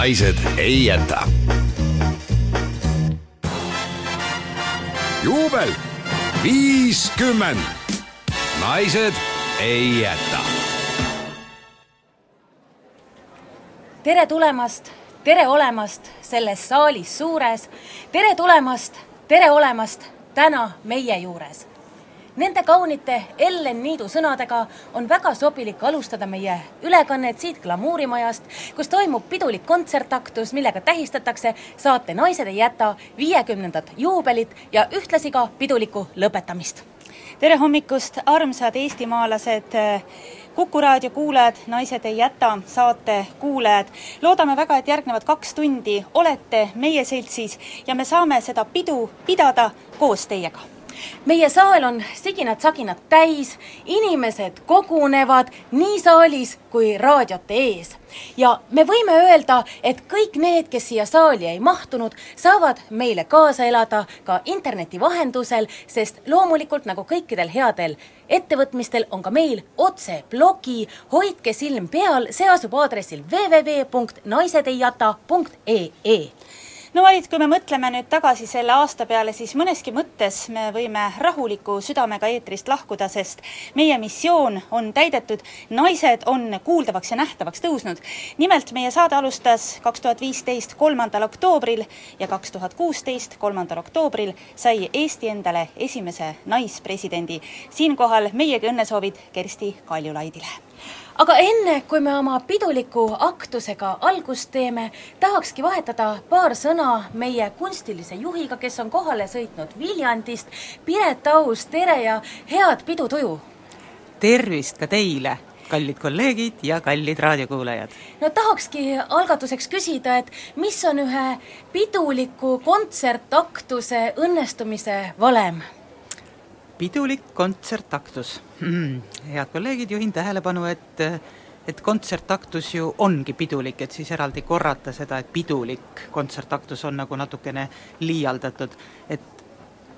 naised ei jäta. juubel viiskümmend. naised ei jäta. tere tulemast, tere olemast selles saalis suures. tere tulemast, tere olemast täna meie juures Nende kaunite Ellen Niidu sõnadega on väga sobilik alustada meie ülekannet siit glamuurimajast, kus toimub pidulik kontsertaktus, millega tähistatakse saate Naised ei jäta viiekümnendat juubelit ja ühtlasi ka pidulikku lõpetamist. tere hommikust, armsad eestimaalased Kuku raadio kuulajad, Naised ei jäta saate kuulajad. loodame väga, et järgnevad kaks tundi olete meie seltsis ja me saame seda pidu pidada koos teiega meie saal on siginad-saginad täis, inimesed kogunevad nii saalis kui raadiote ees. ja me võime öelda, et kõik need, kes siia saali ei mahtunud, saavad meile kaasa elada ka interneti vahendusel, sest loomulikult nagu kõikidel headel ettevõtmistel on ka meil otseblogi, hoidke silm peal, see asub aadressil www.naisedeijata.ee no vaid, kui me mõtleme nüüd tagasi selle aasta peale, siis mõneski mõttes me võime rahuliku südamega eetrist lahkuda, sest meie missioon on täidetud, naised on kuuldavaks ja nähtavaks tõusnud. nimelt meie saade alustas kaks tuhat viisteist kolmandal oktoobril ja kaks tuhat kuusteist kolmandal oktoobril sai Eesti endale esimese naispresidendi. siinkohal meiegi õnnesoovid Kersti Kaljulaidile aga enne, kui me oma piduliku aktusega algust teeme, tahakski vahetada paar sõna meie kunstilise juhiga, kes on kohale sõitnud Viljandist. Piret Aus, tere ja head pidutuju! tervist ka teile, kallid kolleegid ja kallid raadiokuulajad! no tahakski algatuseks küsida, et mis on ühe piduliku kontsertaktuse õnnestumise valem? Pidulik kontsertaktus mm,. head kolleegid, juhin tähelepanu, et et kontsertaktus ju ongi pidulik, et siis eraldi korrata seda, et pidulik kontsertaktus on nagu natukene liialdatud, et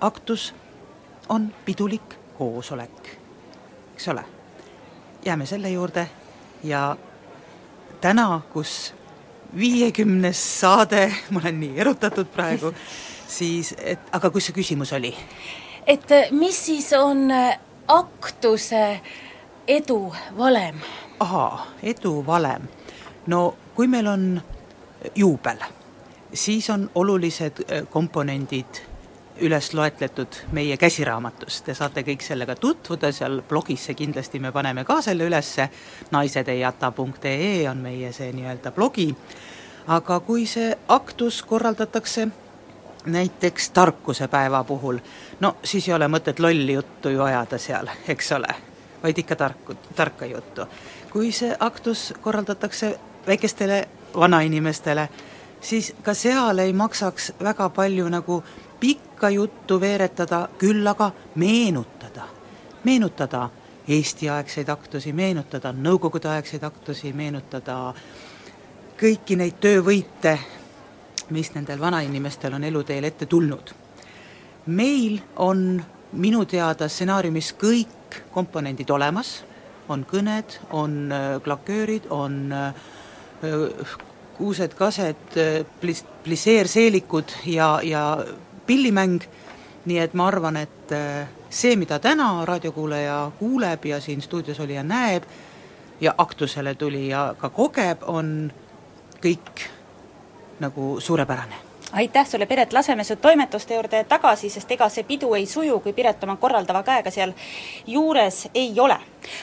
aktus on pidulik koosolek, eks ole. jääme selle juurde ja täna, kus viiekümnes saade, ma olen nii erutatud praegu, siis et aga kus see küsimus oli? Et eh, mis siis on eh, aktuse edu valem? ahaa, edu valem. no kui meil on juubel, siis on olulised eh, komponendid üles loetletud meie käsiraamatus, te saate kõik sellega tutvuda, seal blogisse kindlasti me paneme ka selle ülesse, naisedeiata.ee on meie see nii-öelda blogi, aga kui see aktus korraldatakse näiteks tarkusepäeva puhul, no siis ei ole mõtet lolli juttu ju ajada seal, eks ole, vaid ikka tarku, tarka juttu. kui see aktus korraldatakse väikestele vanainimestele, siis ka seal ei maksaks väga palju nagu pikka juttu veeretada, küll aga meenutada, meenutada Eesti-aegseid aktusi, meenutada Nõukogude-aegseid aktusi, meenutada kõiki neid töövõite, mis nendel vanainimestel on eluteel ette tulnud. meil on minu teada stsenaariumis kõik komponendid olemas, on kõned, on äh, klaköörid, on äh, kuused, kased, äh, plis-, plisseerseelikud ja, ja pillimäng, nii et ma arvan, et see, mida täna raadiokuulaja kuuleb ja siin stuudios olija näeb ja aktusele tuli ja ka kogeb, on kõik nagu suurepärane aitäh sulle, Piret, laseme su toimetuste juurde tagasi, sest ega see pidu ei suju, kui Piret oma korraldava käega seal juures ei ole.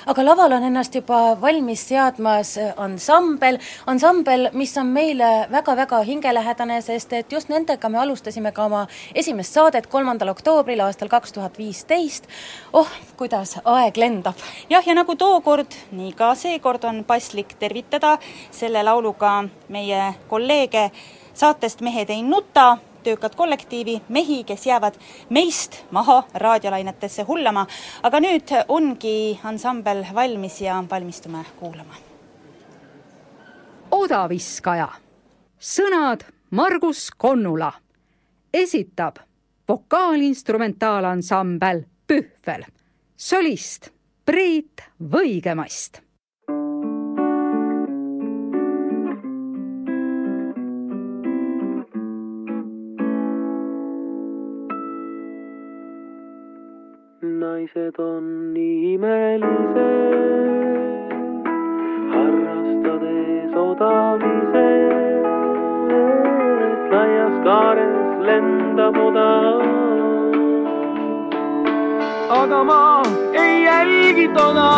aga laval on ennast juba valmis seadmas ansambel, ansambel, mis on meile väga-väga hingelähedane, sest et just nendega me alustasime ka oma esimest saadet kolmandal oktoobril aastal kaks tuhat viisteist. oh, kuidas aeg lendab! jah, ja nagu tookord, nii ka seekord on paslik tervitada selle lauluga meie kolleege saatest Mehed ei nuta, töökat kollektiivi, mehi, kes jäävad meist maha raadiolainetesse hullama. aga nüüd ongi ansambel valmis ja valmistume kuulama. odaviskaja, sõnad Margus Konnula, esitab vokaalinstrumentaalansambel Pühvel, solist Priit Võigemast naised on imelised, harrastades odamised, laias kaares lendab odav. aga ma ei jälgi toda,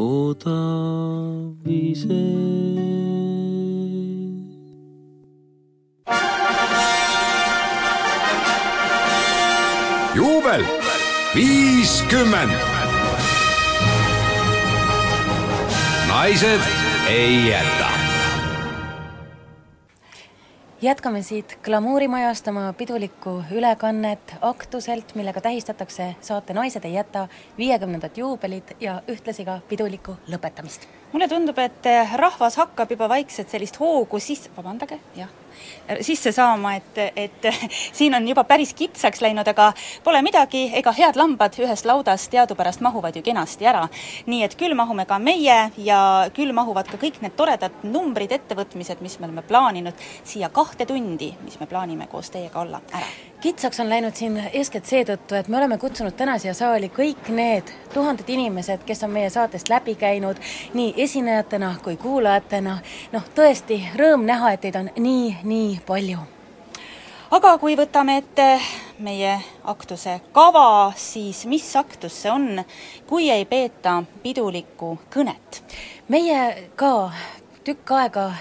harrastades odaviset. juubel viiskümmend. naised ei jäta jätkame siit glamuurimajast oma pidulikku ülekannet aktuselt, millega tähistatakse saate Naised ei jäta viiekümnendat juubelit ja ühtlasi ka pidulikku lõpetamist. Mulle tundub, et rahvas hakkab juba vaikselt sellist hoogu sisse, vabandage, jah, sisse saama, et, et siin on juba päris kitsaks läinud, aga pole midagi, ega head lambad ühest laudast teadupärast mahuvad ju kenasti ära. nii et küll mahume ka meie ja küll mahuvad ka kõik need toredad numbrid, ettevõtmised, mis me oleme plaaninud siia kahte tundi, mis me plaanime koos teiega olla, ära kitsaks on läinud siin eeskätt seetõttu, et me oleme kutsunud täna siia saali kõik need tuhanded inimesed, kes on meie saatest läbi käinud, nii esinejatena kui kuulajatena. noh, tõesti rõõm näha, et teid on nii, nii palju. aga kui võtame ette meie aktuse kava, siis mis aktus see on, kui ei peeta pidulikku kõnet? meie ka tükk aega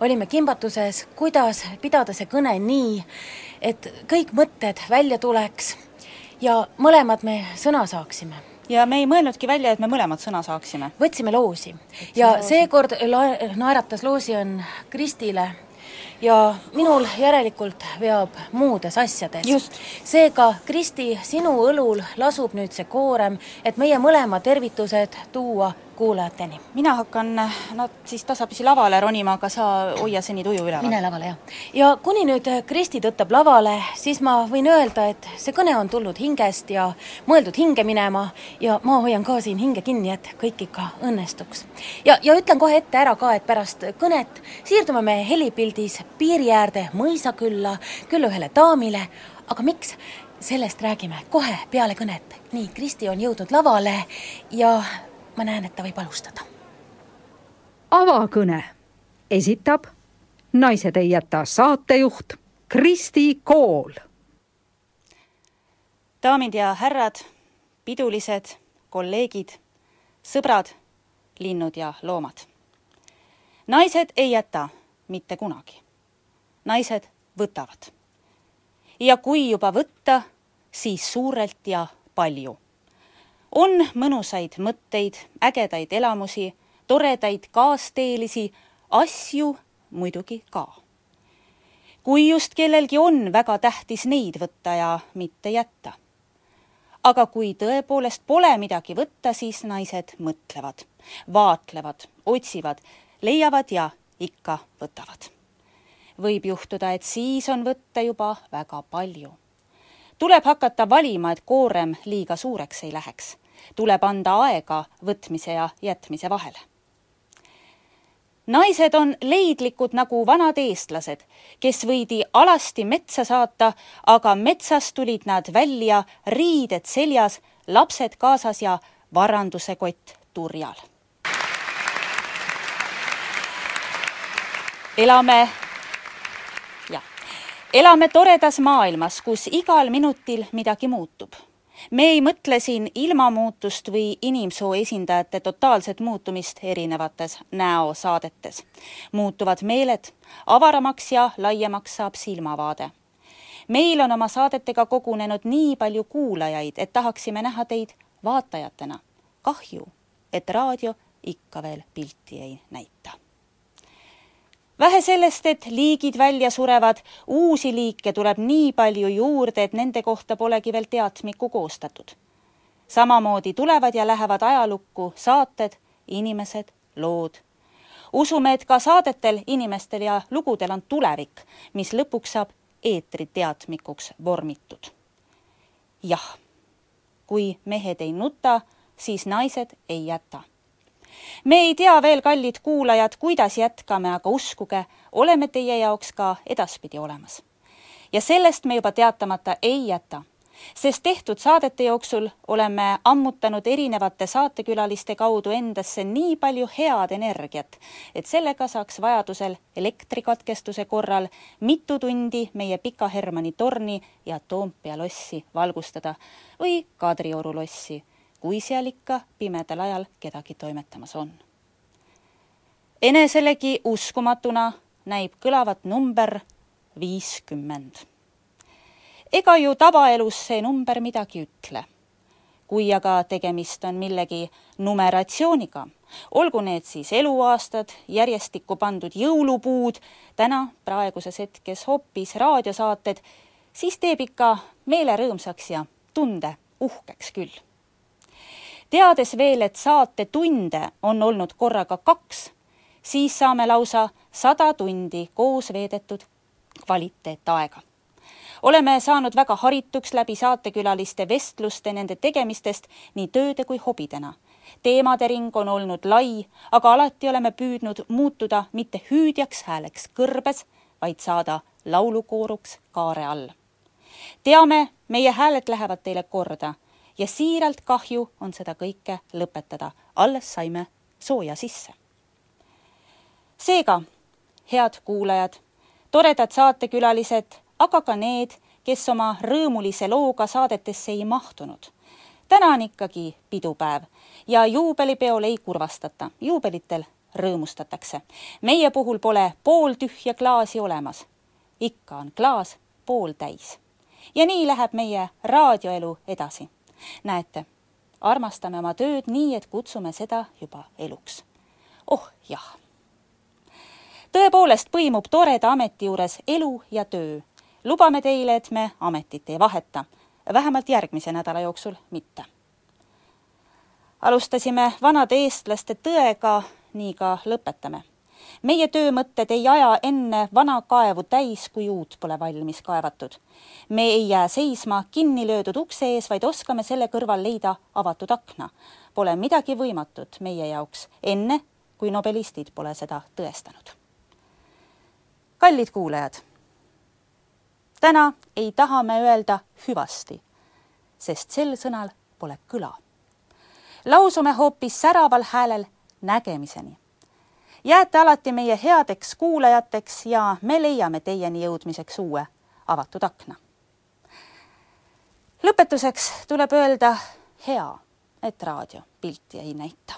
olime kimbatuses, kuidas pidada see kõne nii, et kõik mõtted välja tuleks ja mõlemad me sõna saaksime ja me ei mõelnudki välja, et me mõlemad sõna saaksime. võtsime loosi ja seekord la-, naeratas loosi on Kristile ja minul järelikult veab muudes asjades. seega, Kristi, sinu õlul lasub nüüd see koorem, et meie mõlema tervitused tuua kuulajateni. mina hakkan nad siis tasapisi lavale ronima, aga sa hoia seni tuju üleval. mine lavale, jah. ja kuni nüüd Kristi tõttab lavale, siis ma võin öelda, et see kõne on tulnud hingest ja mõeldud hinge minema ja ma hoian ka siin hinge kinni, et kõik ikka õnnestuks. ja, ja ütlen kohe ette ära ka, et pärast kõnet siirdume me helipildis piiri äärde mõisakülla, külla ühele daamile, aga miks? sellest räägime kohe peale kõnet. nii, Kristi on jõudnud lavale ja ma näen, et ta võib alustada. avakõne esitab Naised ei jäta saatejuht Kristi Kool. daamid ja härrad, pidulised kolleegid, sõbrad, linnud ja loomad. naised ei jäta mitte kunagi. naised võtavad. ja kui juba võtta, siis suurelt ja palju on mõnusaid mõtteid, ägedaid elamusi, toredaid kaasteelisi, asju muidugi ka. kui just kellelgi on väga tähtis neid võtta ja mitte jätta. aga kui tõepoolest pole midagi võtta, siis naised mõtlevad, vaatlevad, otsivad, leiavad ja ikka võtavad. võib juhtuda, et siis on võtta juba väga palju tuleb hakata valima, et koorem liiga suureks ei läheks. tuleb anda aega võtmise ja jätmise vahele. naised on leidlikud nagu vanad eestlased, kes võidi alasti metsa saata, aga metsast tulid nad välja, riided seljas, lapsed kaasas ja varanduse kott turjal. elame elame toredas maailmas, kus igal minutil midagi muutub. me ei mõtle siin ilmamuutust või inimsoo esindajate totaalset muutumist erinevates näosaadetes. muutuvad meeled, avaramaks ja laiemaks saab silmavaade. meil on oma saadetega kogunenud nii palju kuulajaid, et tahaksime näha teid vaatajatena. kahju, et raadio ikka veel pilti ei näita vähe sellest, et liigid välja surevad, uusi liike tuleb nii palju juurde, et nende kohta polegi veel teatmikku koostatud. samamoodi tulevad ja lähevad ajalukku saated, inimesed, lood. usume, et ka saadetel, inimestel ja lugudel on tulevik, mis lõpuks saab eetriteatmikuks vormitud. jah, kui mehed ei nuta, siis naised ei jäta me ei tea veel, kallid kuulajad, kuidas jätkame, aga uskuge, oleme teie jaoks ka edaspidi olemas. ja sellest me juba teatamata ei jäta, sest tehtud saadete jooksul oleme ammutanud erinevate saatekülaliste kaudu endasse nii palju head energiat, et sellega saaks vajadusel elektrikatkestuse korral mitu tundi meie Pika Hermanni torni ja Toompea lossi valgustada või Kadrioru lossi kui seal ikka pimedal ajal kedagi toimetamas on. eneselegi uskumatuna näib kõlavat number viiskümmend. ega ju tavaelus see number midagi ütle. kui aga tegemist on millegi numeratsiooniga, olgu need siis eluaastad, järjestikku pandud jõulupuud, täna praeguses hetkes hoopis raadiosaated, siis teeb ikka meele rõõmsaks ja tunde uhkeks küll teades veel, et saatetunde on olnud korraga kaks, siis saame lausa sada tundi koos veedetud kvaliteetaega oleme saanud väga harituks läbi saatekülaliste vestluste nende tegemistest nii tööde kui hobidena. teemade ring on olnud lai, aga alati oleme püüdnud muutuda mitte hüüdjaks hääleks kõrbes, vaid saada laulukooruks kaare all. teame, meie hääled lähevad teile korda ja siiralt kahju on seda kõike lõpetada. alles saime sooja sisse. seega, head kuulajad, toredad saatekülalised aga ka need, kes oma rõõmulise looga saadetesse ei mahtunud. täna on ikkagi pidupäev ja juubelipeol ei kurvastata, juubelitel rõõmustatakse. meie puhul pole pooltühja klaasi olemas. ikka on klaas pooltäis. ja nii läheb meie raadioelu edasi. Näete, armastame oma tööd nii, et kutsume seda juba eluks. oh jah tõepoolest põimub toreda ameti juures elu ja töö lubame teile, et me ametit ei vaheta, vähemalt järgmise nädala jooksul mitte. alustasime vanade eestlaste tõega, nii ka lõpetame. Meie töömõtted ei aja enne vana kaevu täis, kui uut pole valmis kaevatud. me ei jää seisma kinni löödud ukse ees, vaid oskame selle kõrval leida avatud akna. Pole midagi võimatut meie jaoks, enne kui nobelistid pole seda tõestanud. kallid kuulajad täna ei taha me öelda hüvasti, sest sel sõnal pole kõla. lausume hoopis säraval häälel nägemiseni. Jääte alati meie headeks kuulajateks ja me leiame teieni jõudmiseks uue avatud akna. lõpetuseks tuleb öelda hea, et raadio pilti ei näita.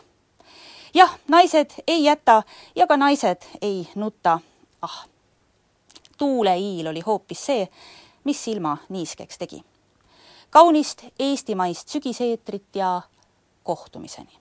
jah, naised ei jäta ja ka naised ei nuta. ah tuuleiil oli hoopis see, mis silma niiskeks tegi. kaunist eestimaist sügiseetrit ja kohtumiseni!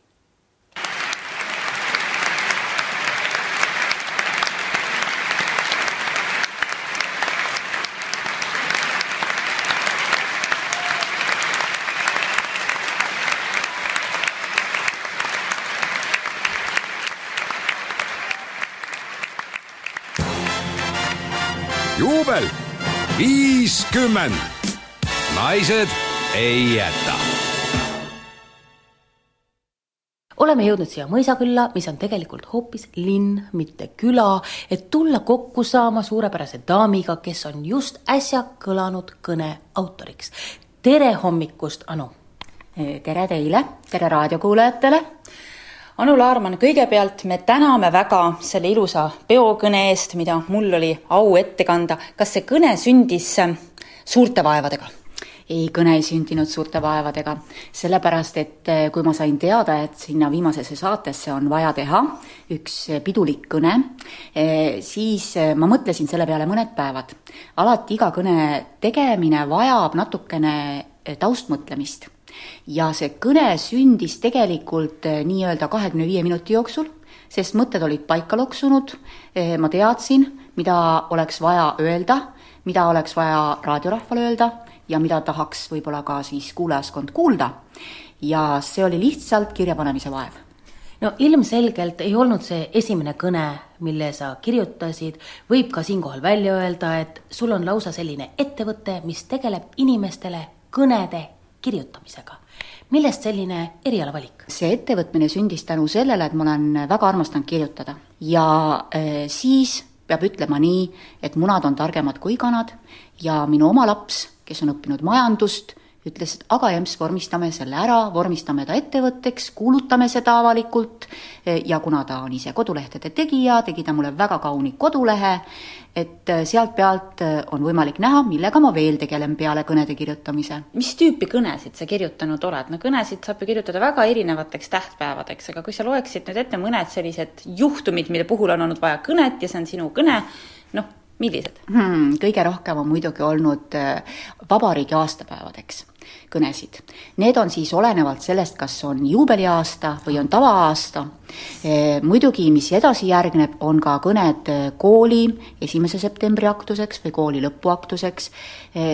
Viiskümmend. naised ei jäta oleme jõudnud siia mõisakülla, mis on tegelikult hoopis linn, mitte küla, et tulla kokku saama suurepärase daamiga, kes on just äsja kõlanud kõne autoriks. tere hommikust, Anu! tere teile, tere raadiokuulajatele Anu Laarman, kõigepealt me täname väga selle ilusa peokõne eest, mida mul oli au ette kanda. kas see kõne sündis äh, suurte vaevadega? ei, kõne ei sündinud suurte vaevadega, sellepärast et äh, kui ma sain teada, et sinna viimasesse saatesse on vaja teha üks pidulik kõne, äh, siis ma mõtlesin selle peale mõned päevad. alati iga kõne tegemine vajab natukene taustmõtlemist ja see kõne sündis tegelikult eh, nii-öelda kahekümne viie minuti jooksul, sest mõtted olid paika loksunud, eh, ma teadsin, mida oleks vaja öelda, mida oleks vaja raadiorahvale öelda ja mida tahaks võib-olla ka siis kuulajaskond kuulda. ja see oli lihtsalt kirjapanemise vaev. No ilmselgelt ei olnud see esimene kõne, mille sa kirjutasid, võib ka siinkohal välja öelda, et sul on lausa selline ettevõte, mis tegeleb inimestele kõnede kirjutamisega. millest selline erialavalik? see ettevõtmine sündis tänu sellele, et ma olen väga armastanud kirjutada ja äh, siis peab ütlema nii, et munad on targemad kui kanad ja minu oma laps, kes on õppinud majandust, ütles, et aga Jems, vormistame selle ära, vormistame ta ettevõtteks, kuulutame seda avalikult ja kuna ta on ise kodulehtede tegija, tegi ta mulle väga kauni kodulehe, et sealt pealt on võimalik näha, millega ma veel tegelen peale kõnede kirjutamise. mis tüüpi kõnesid sa kirjutanud oled? no kõnesid saab ju kirjutada väga erinevateks tähtpäevadeks, aga kui sa loeksid nüüd ette mõned sellised juhtumid, mille puhul on olnud vaja kõnet ja see on sinu kõne, noh, millised hmm,? Kõige rohkem on muidugi olnud äh, vabariigi aastapäevadeks kõnesid. Need on siis olenevalt sellest, kas on juubeliaasta või on tavaaasta. Eh, muidugi, mis edasi järgneb, on ka kõned eh, kooli esimese septembri aktuseks või kooli lõpuaktuseks.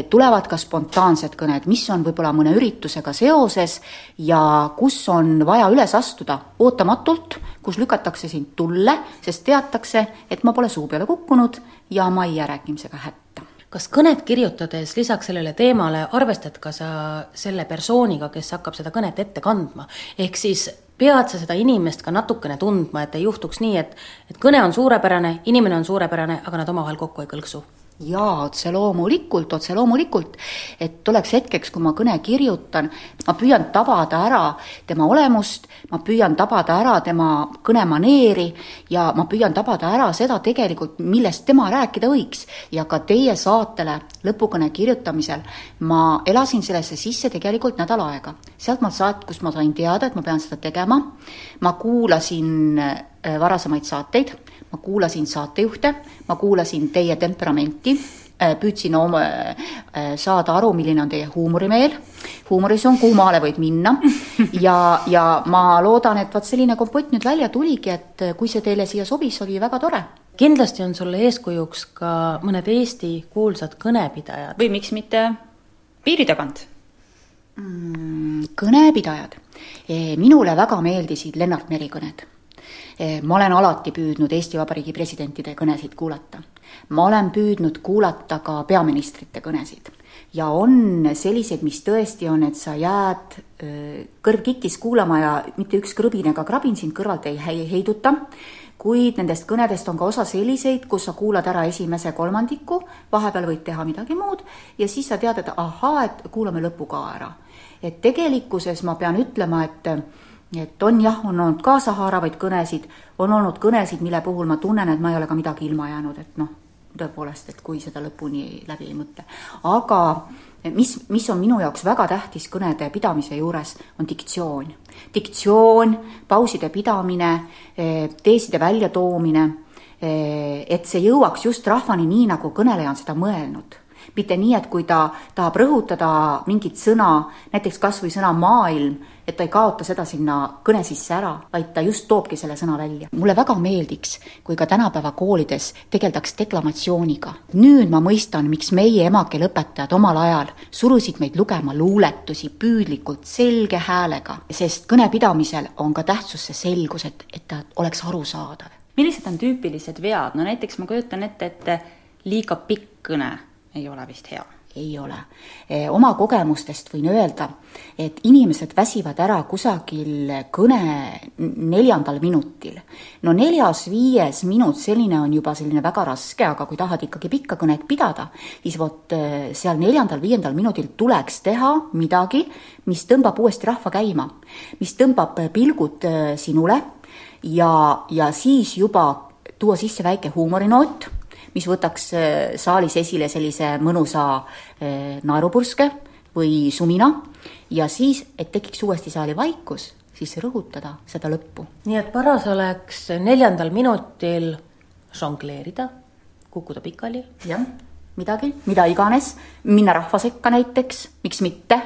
Tulevad ka spontaansed kõned, mis on võib-olla mõne üritusega seoses ja kus on vaja üles astuda ootamatult, kus lükatakse sind tulle, sest teatakse, et ma pole suu peale kukkunud ja ma ei jää rääkimisega hätta. Kas kõnet kirjutades lisaks sellele teemale arvestad ka sa selle persooniga, kes hakkab seda kõnet ette kandma, ehk siis pead sa seda inimest ka natukene tundma, et ei juhtuks nii, et et kõne on suurepärane, inimene on suurepärane, aga nad omavahel kokku ei kõlksu jaa, otse loomulikult, otse loomulikult, et tolleks hetkeks, kui ma kõne kirjutan, ma püüan tabada ära tema olemust, ma püüan tabada ära tema kõnemaneeri ja ma püüan tabada ära seda tegelikult, millest tema rääkida võiks. ja ka teie saatele lõpukõne kirjutamisel ma elasin sellesse sisse tegelikult nädal aega. sealt ma saat-, kust ma sain teada, et ma pean seda tegema, ma kuulasin äh, varasemaid saateid ma kuulasin saatejuhte, ma kuulasin teie temperamenti, äh, püüdsin oma, äh, saada aru, milline on teie huumorimeel, huumoris on, kuhu maale võid minna ja, ja ma loodan, et vot selline kompott nüüd välja tuligi, et kui see teile siia sobis, oli väga tore kindlasti on sulle eeskujuks ka mõned Eesti kuulsad kõnepidajad. või miks mitte piiri tagant mm,? kõnepidajad. minule väga meeldisid Lennart Meri kõned Eh, ma olen alati püüdnud Eesti Vabariigi presidentide kõnesid kuulata. ma olen püüdnud kuulata ka peaministrite kõnesid ja on selliseid, mis tõesti on, et sa jääd eh, kõrv kikkis kuulama ja mitte üks krõbin ega krabin sind kõrvalt ei heiduta, kuid nendest kõnedest on ka osa selliseid, kus sa kuulad ära esimese kolmandiku, vahepeal võid teha midagi muud ja siis sa tead, et ahaa, et kuulame lõpu ka ära. et tegelikkuses ma pean ütlema, et et on jah, on olnud kaasahaaravaid kõnesid, on olnud kõnesid, mille puhul ma tunnen, et ma ei ole ka midagi ilma jäänud, et noh, tõepoolest, et kui seda lõpuni läbi ei mõtle. aga mis, mis on minu jaoks väga tähtis kõnede pidamise juures, on diktsioon. diktsioon, pauside pidamine, eh, teeside väljatoomine, eh, et see jõuaks just rahvani nii, nagu kõneleja on seda mõelnud mitte nii, et kui ta tahab rõhutada mingit sõna, näiteks kas või sõna maailm, et ta ei kaota seda sinna kõne sisse ära, vaid ta just toobki selle sõna välja. mulle väga meeldiks, kui ka tänapäeva koolides tegeldaks deklamatsiooniga. nüüd ma mõistan, miks meie emakeeleõpetajad omal ajal surusid meid lugema luuletusi püüdlikult selge häälega, sest kõne pidamisel on ka tähtsus see selgus, et, et ta oleks arusaadav. millised on tüüpilised vead, no näiteks ma kujutan ette, et liiga pikk kõne ei ole vist hea ei ole. Eh, oma kogemustest võin öelda, et inimesed väsivad ära kusagil kõne neljandal minutil. no neljas-viies minut, selline on juba selline väga raske, aga kui tahad ikkagi pikka kõnet pidada, siis vot eh, seal neljandal-viiendal minutil tuleks teha midagi, mis tõmbab uuesti rahva käima, mis tõmbab pilgud eh, sinule ja, ja siis juba tuua sisse väike huumorinoot mis võtaks äh, saalis esile sellise mõnusa äh, naerupurske või sumina ja siis, et tekiks uuesti saali vaikus, siis rõhutada seda lõppu. nii et paras oleks neljandal minutil žongleerida, kukkuda pikali. jah, midagi, mida iganes, minna rahva sekka näiteks, miks mitte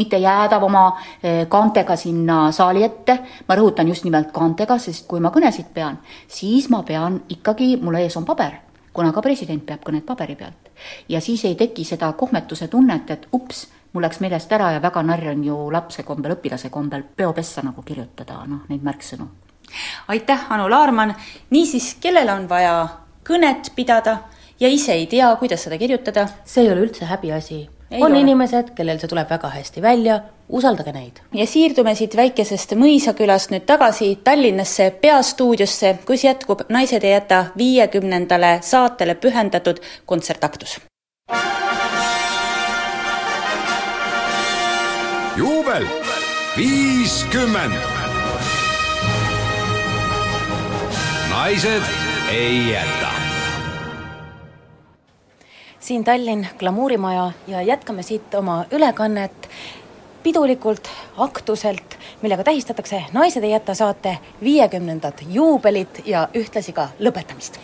mitte jääda oma äh, kaantega sinna saali ette, ma rõhutan just nimelt kaantega, sest kui ma kõnesid pean, siis ma pean ikkagi, mul ees on paber kuna ka president peab kõnet paberi pealt. ja siis ei teki seda kohmetuse tunnet, et ups, mul läks meelest ära ja väga narr on ju lapse kombel, õpilase kombel peopessa nagu kirjutada, noh, neid märksõnu. aitäh, Anu Laarman, niisiis, kellel on vaja kõnet pidada ja ise ei tea, kuidas seda kirjutada? see ei ole üldse häbiasi. On ole. inimesed, kellel see tuleb väga hästi välja usaldage neid. ja siirdume siit väikesest mõisakülast nüüd tagasi Tallinnasse peastuudiosse, kus jätkub Naised ei jäta viiekümnendale saatele pühendatud kontsertaktus. juubel viiskümmend. naised ei jäta siin Tallinn Glamuurimaja ja jätkame siit oma ülekannet pidulikult, aktuselt, millega tähistatakse Naised ei jäta saate viiekümnendat juubelit ja ühtlasi ka lõpetamist.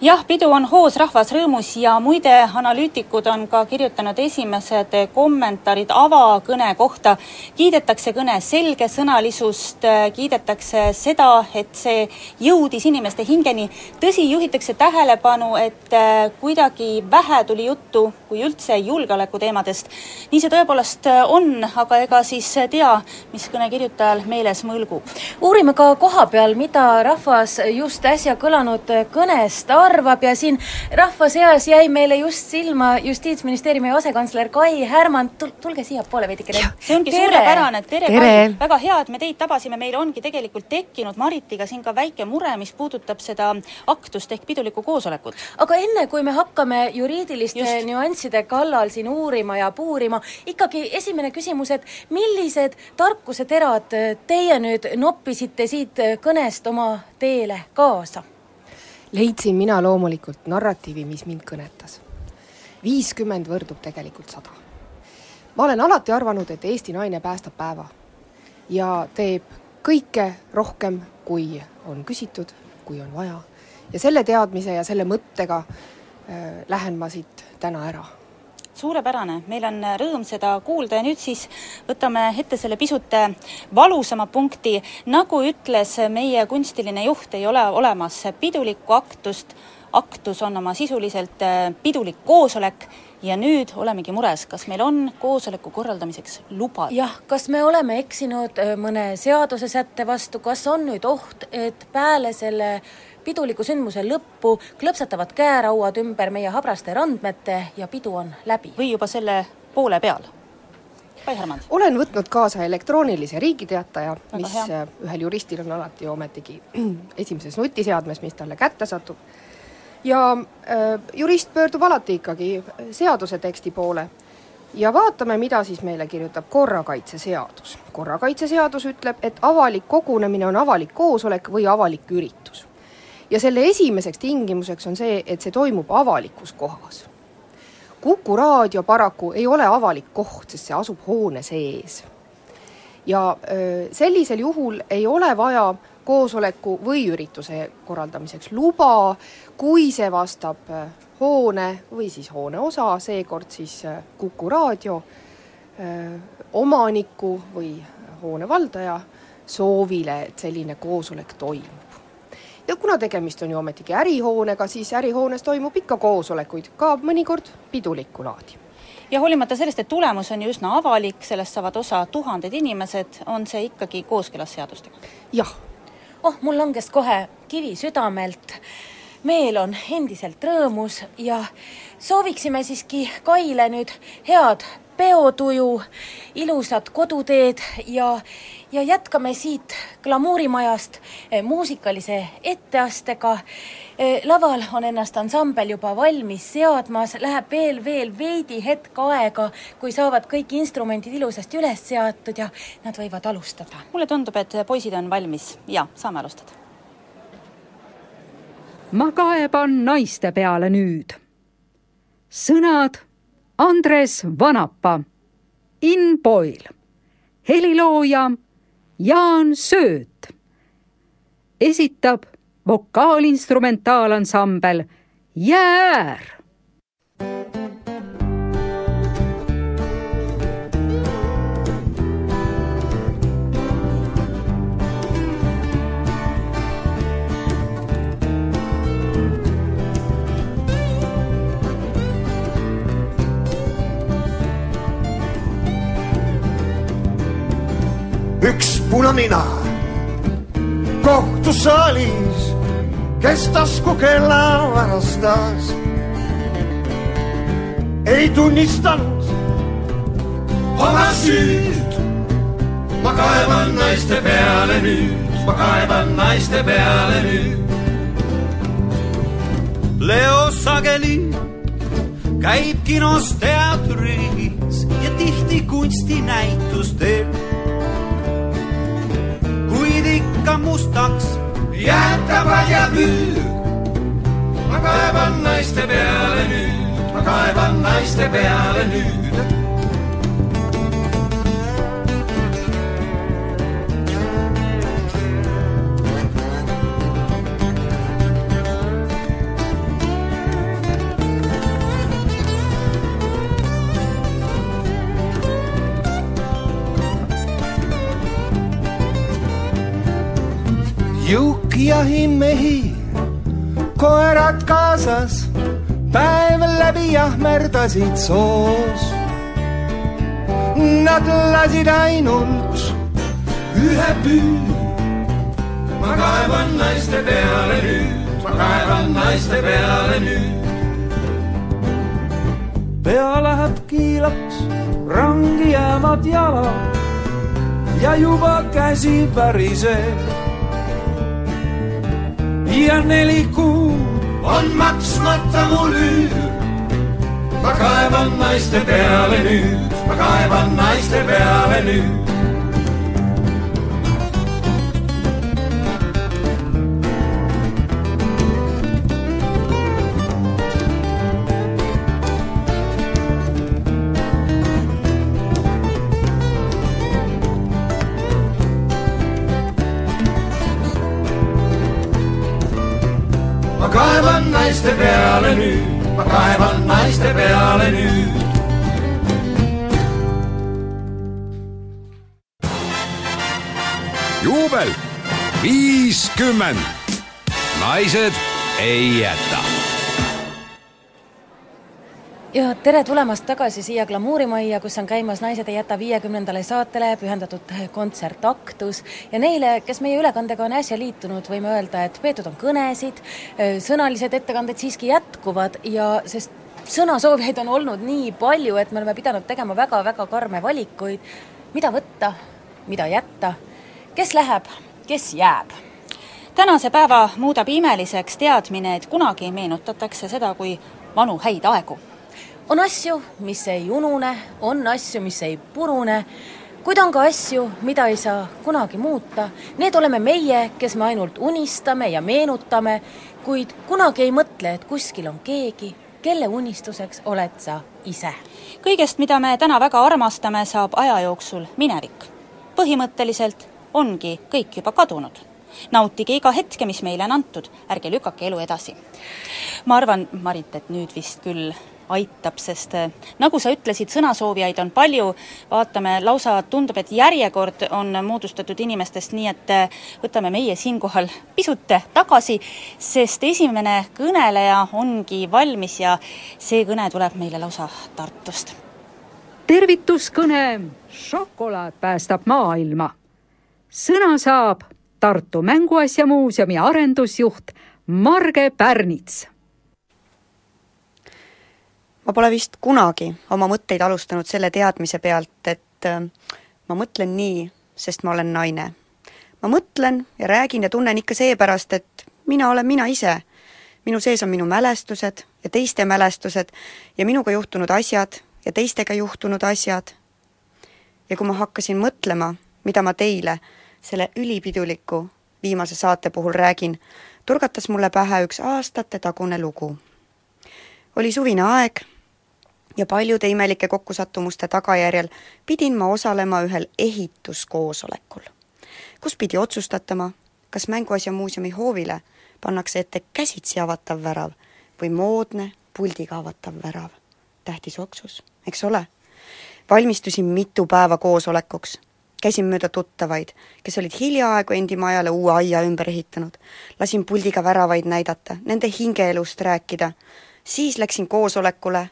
Jah, pidu on hoos, rahvas rõõmus ja muide, analüütikud on ka kirjutanud esimesed kommentaarid avakõne kohta. kiidetakse kõne selgesõnalisust, kiidetakse seda, et see jõudis inimeste hingeni. tõsi, juhitakse tähelepanu, et äh, kuidagi vähe tuli juttu, kui üldse, julgeolekuteemadest. nii see tõepoolest on, aga ega siis tea, mis kõne kirjutajal meeles mõlgub. uurime ka koha peal, mida rahvas just äsja kõlanud kõnest arvab arvab ja siin rahva seas jäi meile just silma Justiitsministeeriumi asekantsler Kai Härman, tulge siiapoole veidikene. see ongi tere. suurepärane, tere, tere. Väga hea, et me teid tabasime, meil ongi tegelikult tekkinud Maritiga siin ka väike mure, mis puudutab seda aktust ehk pidulikku koosolekut. aga enne, kui me hakkame juriidiliste just. nüansside kallal siin uurima ja puurima, ikkagi esimene küsimus, et millised tarkuseterad teie nüüd noppisite siit kõnest oma teele kaasa? Leidsin mina loomulikult narratiivi, mis mind kõnetas. viiskümmend võrdub tegelikult sada. ma olen alati arvanud, et Eesti naine päästab päeva ja teeb kõike rohkem, kui on küsitud, kui on vaja. ja selle teadmise ja selle mõttega äh, lähen ma siit täna ära suurepärane, meil on rõõm seda kuulda. Ja nüüd siis võtame ette selle pisut valusama punkti. nagu ütles meie kunstiline juht, ei ole olemas pidulikku aktust, aktus on oma sisuliselt äh, pidulik koosolek. Ja nüüd olemegi mures, kas meil on koosoleku korraldamiseks luba? jah, kas me oleme eksinud äh, mõne seadusesätte vastu, kas on nüüd oht, et peale selle piduliku sündmuse lõppu klõpsatavad käerauad ümber meie habraste randmete ja pidu on läbi. või juba selle poole peal. Kai Härmand. olen võtnud kaasa elektroonilise Riigi-Teataja, mis hea. Äh, ühel juristil on alati ometigi esimeses nutiseadmes, mis talle kätte satub. ja äh, jurist pöördub alati ikkagi seaduse teksti poole ja vaatame, mida siis meile kirjutab korrakaitseseadus. korrakaitseseadus ütleb, et avalik kogunemine on avalik koosolek või avalik üritus ja selle esimeseks tingimuseks on see, et see toimub avalikus kohas. Kuku raadio paraku ei ole avalik koht, sest see asub hoone sees. ja sellisel juhul ei ole vaja koosoleku või ürituse korraldamiseks luba, kui see vastab hoone või siis hoone osa, seekord siis Kuku raadio omaniku või hoone valdaja soovile, et selline koosolek toimub ja kuna tegemist on ju ometigi ärihoonega, siis ärihoones toimub ikka koosolekuid, ka mõnikord pidulikku laadi ja hoolimata sellest, et tulemus on ju üsna avalik, sellest saavad osa tuhanded inimesed, on see ikkagi kooskõlas seadustega? jah. oh, mul langes kohe kivi südamelt. meel on endiselt rõõmus ja sooviksime siiski Kaile nüüd head peotuju, ilusat koduteed ja, ja jätkame siit glamuurimajast eh, muusikalise etteastega. Eh, laval on ennast ansambel juba valmis seadmas, läheb veel, veel veidi hetk aega, kui saavad kõik instrumendid ilusasti üles seatud ja nad võivad alustada. mulle tundub, et poisid on valmis ja saame alustada. ma kaeban naiste peale nüüd. sõnad Andres Vanapa, In Boyle, helilooja Jaan Sööt, esitab vokaalinstrumentaalansambel Jäär üks punanina kohtusaalis, kes taskukella varastas. ei tunnistanud oma süüd. ma kaevan naiste peale nüüd, ma kaevan naiste peale nüüd. Leo sageli käib kinos teatris ja tihti kunstinäitustel ikka mustaks jätavad ja müür. ma kaevan naiste peale nüüd, ma kaevan naiste peale nüüd. Juukjahimehi, koerad kaasas, päev läbi jahmerdasid soos. Nad lasid ainult ühe püü. ma kaevan naiste peale nüüd, ma kaevan naiste peale nüüd. pea läheb kiilaks, rangi jäävad jalad ja juba käsi päriseb ja neli kuud on maksmata mul üür. ma kaevan naiste peale nüüd, ma kaevan naiste peale nüüd. Naiste peale nüüd, ma kaevan naiste peale nüüd. juubel viiskümmend, naised ei jäta ja tere tulemast tagasi siia glamuurimajja, kus on käimas Naised ei jäta viiekümnendale saatele pühendatud kontsert Aktus ja neile, kes meie ülekandega on äsja liitunud, võime öelda, et peetud on kõnesid, sõnalised ettekanded siiski jätkuvad ja sest sõnasoovijaid on olnud nii palju, et me oleme pidanud tegema väga-väga karme valikuid, mida võtta, mida jätta, kes läheb, kes jääb? Tänase päeva muudab imeliseks teadmine, et kunagi meenutatakse seda kui vanu häid aegu on asju, mis ei unune, on asju, mis ei purune, kuid on ka asju, mida ei saa kunagi muuta. Need oleme meie, kes me ainult unistame ja meenutame, kuid kunagi ei mõtle, et kuskil on keegi, kelle unistuseks oled sa ise. kõigest, mida me täna väga armastame, saab aja jooksul minevik. põhimõtteliselt ongi kõik juba kadunud nautige iga hetke, mis meile on antud, ärge lükake elu edasi. ma arvan, Marit, et nüüd vist küll aitab, sest eh, nagu sa ütlesid, sõnasoovijaid on palju, vaatame, lausa tundub, et järjekord on moodustatud inimestest, nii et eh, võtame meie siinkohal pisut tagasi, sest esimene kõneleja ongi valmis ja see kõne tuleb meile lausa Tartust. tervituskõne, šokolaad päästab maailma. sõna saab Tartu Mänguasjamuuseumi arendusjuht Marge Pärnits ma pole vist kunagi oma mõtteid alustanud selle teadmise pealt, et äh, ma mõtlen nii, sest ma olen naine. ma mõtlen ja räägin ja tunnen ikka seepärast, et mina olen mina ise. minu sees on minu mälestused ja teiste mälestused ja minuga juhtunud asjad ja teistega juhtunud asjad. ja kui ma hakkasin mõtlema, mida ma teile selle ülipiduliku viimase saate puhul räägin, turgatas mulle pähe üks aastatetagune lugu. oli suvine aeg ja paljude imelike kokkusattumuste tagajärjel pidin ma osalema ühel ehituskoosolekul, kus pidi otsustatama, kas Mänguasjamuuseumi hoovile pannakse ette käsitsi avatav värav või moodne puldiga avatav värav. tähtis otsus, eks ole? valmistusin mitu päeva koosolekuks, käisin mööda tuttavaid, kes olid hiljaaegu endi majale uue aia ümber ehitanud. lasin puldiga väravaid näidata, nende hingeelust rääkida, siis läksin koosolekule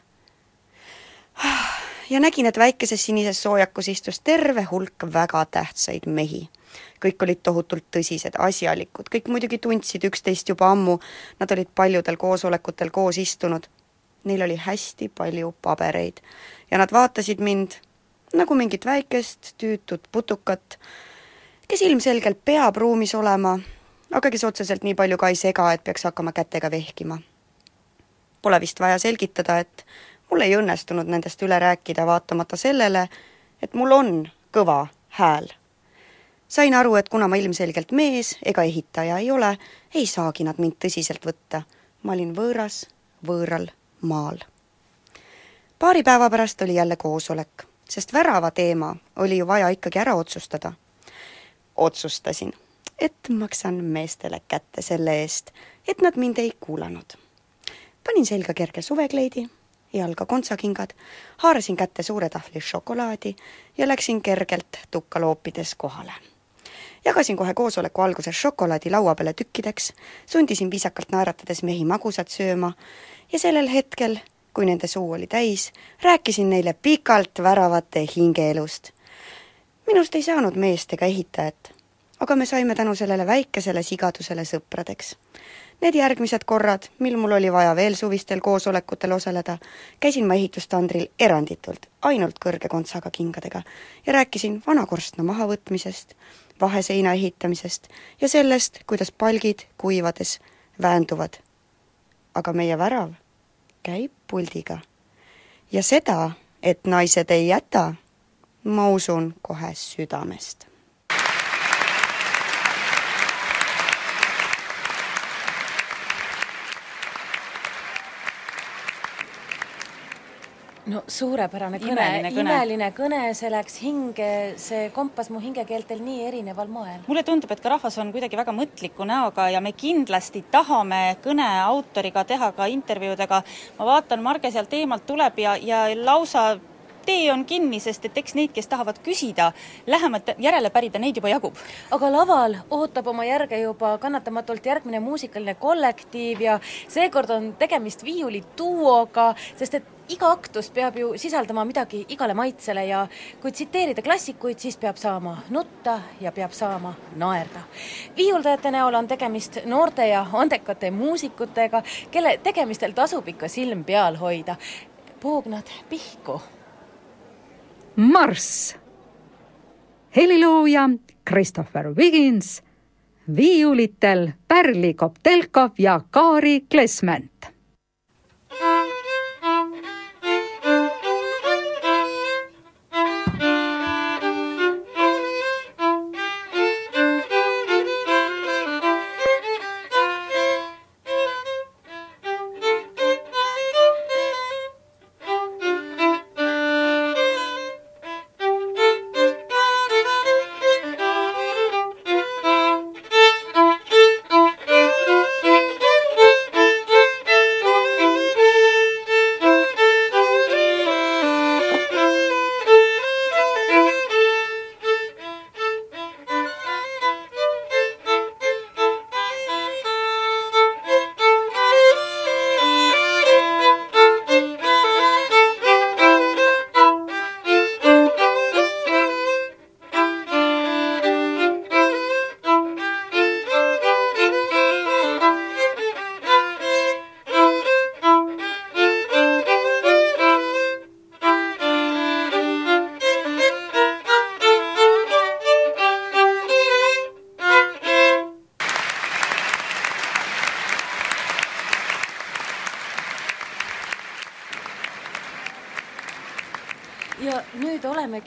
ja nägin, et väikeses sinises soojakus istus terve hulk väga tähtsaid mehi. kõik olid tohutult tõsised, asjalikud, kõik muidugi tundsid üksteist juba ammu, nad olid paljudel koosolekutel koos istunud. Neil oli hästi palju pabereid ja nad vaatasid mind nagu mingit väikest tüütut putukat, kes ilmselgelt peab ruumis olema, aga kes otseselt nii palju ka ei sega, et peaks hakkama kätega vehkima. Pole vist vaja selgitada, et mul ei õnnestunud nendest üle rääkida, vaatamata sellele, et mul on kõva hääl. sain aru, et kuna ma ilmselgelt mees ega ehitaja ei ole, ei saagi nad mind tõsiselt võtta. ma olin võõras, võõral maal. paari päeva pärast oli jälle koosolek, sest värava teema oli ju vaja ikkagi ära otsustada. otsustasin, et maksan meestele kätte selle eest, et nad mind ei kuulanud. panin selga kerge suvekleidi jalga kontsakingad, haarasin kätte suure tahvli šokolaadi ja läksin kergelt tukka loopides kohale. jagasin kohe koosoleku alguses šokolaadi laua peale tükkideks, sundisin viisakalt naeratades mehi magusat sööma ja sellel hetkel, kui nende suu oli täis, rääkisin neile pikalt väravate hingeelust. minust ei saanud meest ega ehitajat, aga me saime tänu sellele väikesele sigadusele sõpradeks Need järgmised korrad, mil mul oli vaja veel suvistel koosolekutel osaleda, käisin ma ehitustandril eranditult, ainult kõrge kontsaga kingadega ja rääkisin vana korstna mahavõtmisest, vaheseina ehitamisest ja sellest, kuidas palgid kuivades väänduvad. aga meie värav käib puldiga. ja seda, et naised ei jäta, ma usun kohe südamest no suurepärane kõne, Imeline kõne. imeline kõne, see läks hinge, see kompas mu hingekeeltel nii erineval moel. mulle tundub, et ka rahvas on kuidagi väga mõtliku näoga ja me kindlasti tahame kõne autoriga teha ka intervjuud, aga ma vaatan, Marge sealt eemalt tuleb ja, ja lausa tee on kinni, sest et eks neid, kes tahavad küsida, lähemalt järele pärida, neid juba jagub. aga laval ootab oma järge juba kannatamatult järgmine muusikaline kollektiiv ja seekord on tegemist viiulituuoga, sest et iga aktus peab ju sisaldama midagi igale maitsele ja kui tsiteerida klassikuid, siis peab saama nutta ja peab saama naerda. viiuldajate näol on tegemist noorte ja andekate muusikutega, kelle tegemistel tasub ikka silm peal hoida. poognad pihku Marss. helilooja Christopher Wiggins, viiulitel Pärli Koptelkov ja Kaari Klesment.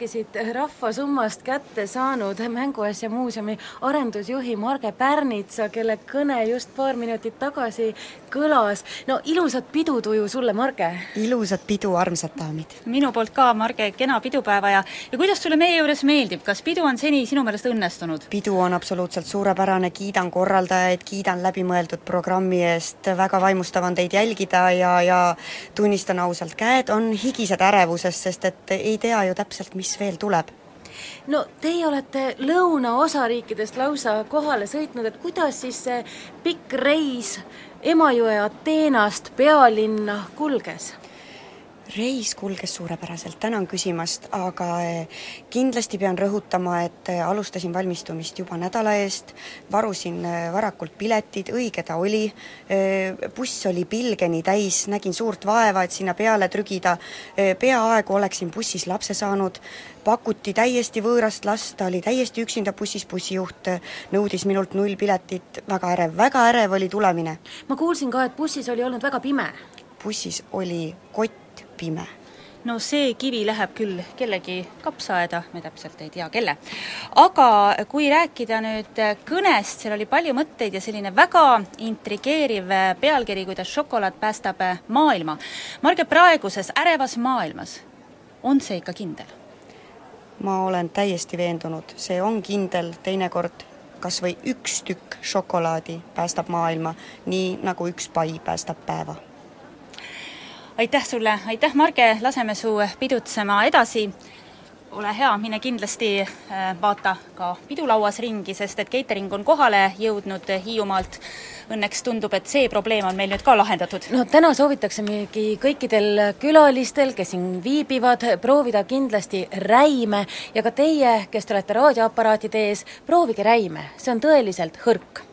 Siit Rahvasummast kätte saanud Mänguasja muuseumi arendusjuhi Marge Pärnitsa, kelle kõne just paar minutit tagasi kõlas. no ilusat pidutuju sulle, Marge! ilusat pidu, armsad daamid! minu poolt ka, Marge, kena pidupäeva ja ja kuidas sulle meie juures meeldib, kas pidu on seni sinu meelest õnnestunud? pidu on absoluutselt suurepärane, kiidan korraldajaid, kiidan läbimõeldud programmi eest, väga vaimustav on teid jälgida ja, ja tunnistan ausalt, käed on higised ärevusest, sest et ei tea ju täpselt, mis veel tuleb no teie olete lõunaosariikidest lausa kohale sõitnud, et kuidas siis see pikk reis Emajõe Ateenast pealinna kulges? Reis kulges suurepäraselt, tänan küsimast, aga eh, kindlasti pean rõhutama, et eh, alustasin valmistumist juba nädala eest, varusin eh, varakult piletid, õige ta oli, buss oli pilgeni täis, nägin suurt vaeva, et sinna peale trügida, peaaegu oleksin bussis lapse saanud, pakuti täiesti võõrast last, ta oli täiesti üksinda bussis, bussijuht nõudis minult nullpiletit, väga ärev, väga ärev oli tulemine. ma kuulsin ka, et bussis oli olnud väga pime. bussis oli kott pime no see kivi läheb küll kellegi kapsaaeda, me täpselt ei tea, kelle. aga kui rääkida nüüd kõnest, seal oli palju mõtteid ja selline väga intrigeeriv pealkiri, kuidas šokolaad päästab maailma. Marge, praeguses ärevas maailmas on see ikka kindel? ma olen täiesti veendunud, see on kindel, teinekord kas või üks tükk šokolaadi päästab maailma, nii nagu üks pai päästab päeva aitäh sulle, aitäh, Marge, laseme su pidutsema edasi. ole hea, mine kindlasti äh, vaata ka pidulauas ringi, sest et catering on kohale jõudnud Hiiumaalt. Õnneks tundub, et see probleem on meil nüüd ka lahendatud. no täna soovitaksimegi kõikidel külalistel, kes siin viibivad, proovida kindlasti räime ja ka teie, kes te olete raadioaparaatide ees, proovige räime, see on tõeliselt hõrk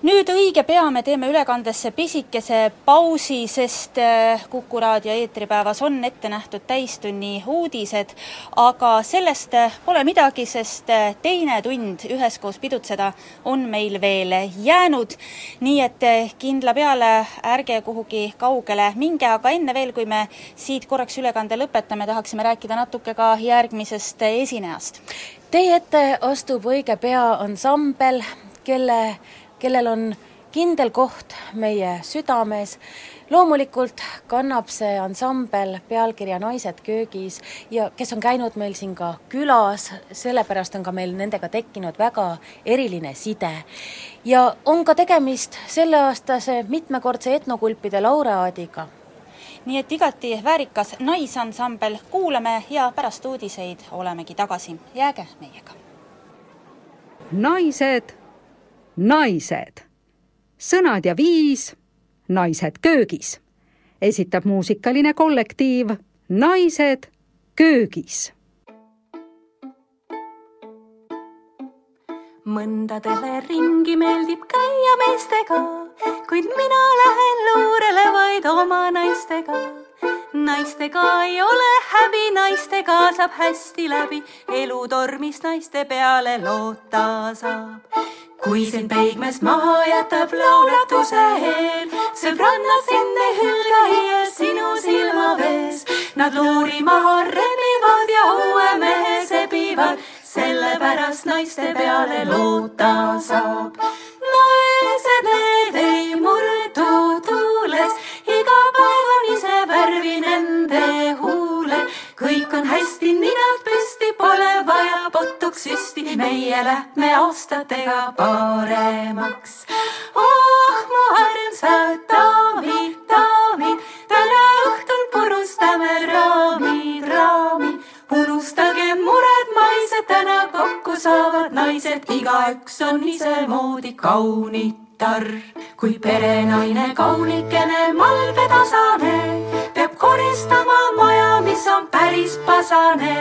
nüüd õige pea me teeme ülekandesse pisikese pausi, sest äh, Kuku raadio eetripäevas on ette nähtud täistunni uudised, aga sellest äh, pole midagi, sest äh, teine tund üheskoos pidutseda on meil veel jäänud. nii et kindla peale ärge kuhugi kaugele minge, aga enne veel, kui me siit korraks ülekande lõpetame, tahaksime rääkida natuke ka järgmisest esinejast. Teie ette astub õige pea ansambel, kelle kellel on kindel koht meie südames. loomulikult kannab see ansambel pealkirja Naised köögis ja kes on käinud meil siin ka külas, sellepärast on ka meil nendega tekkinud väga eriline side. ja on ka tegemist selleaastase mitmekordse etnokulpide laureaadiga nii et igati väärikas naisansambel, kuulame ja pärast uudiseid olemegi tagasi, jääge meiega. naised naised. sõnad ja viis Naised köögis. esitab muusikaline kollektiiv Naised köögis. mõndadele ringi meeldib käia meestega, kuid mina lähen luurele vaid oma naistega. Naistega ei ole häbi, naistega saab hästi läbi, elutormis naiste peale loota saab kui sind peigmest maha jätab laulatuse heel, sõbrannad sind ei hülga hiiel sinu silmavees. Nad luuri maha rebivad ja uue mehe sebivad, sellepärast naiste peale loota saab. naised need ei murdu on hästi, ninad püsti, pole vaja potuks süsti, meie lähme aastatega paremaks. oh, mu armsad daamid, daamid, saavad naised, igaüks on isemoodi kaunitar. kui perenaine kaunikene malbetasane peab koristama maja, mis on päris pasane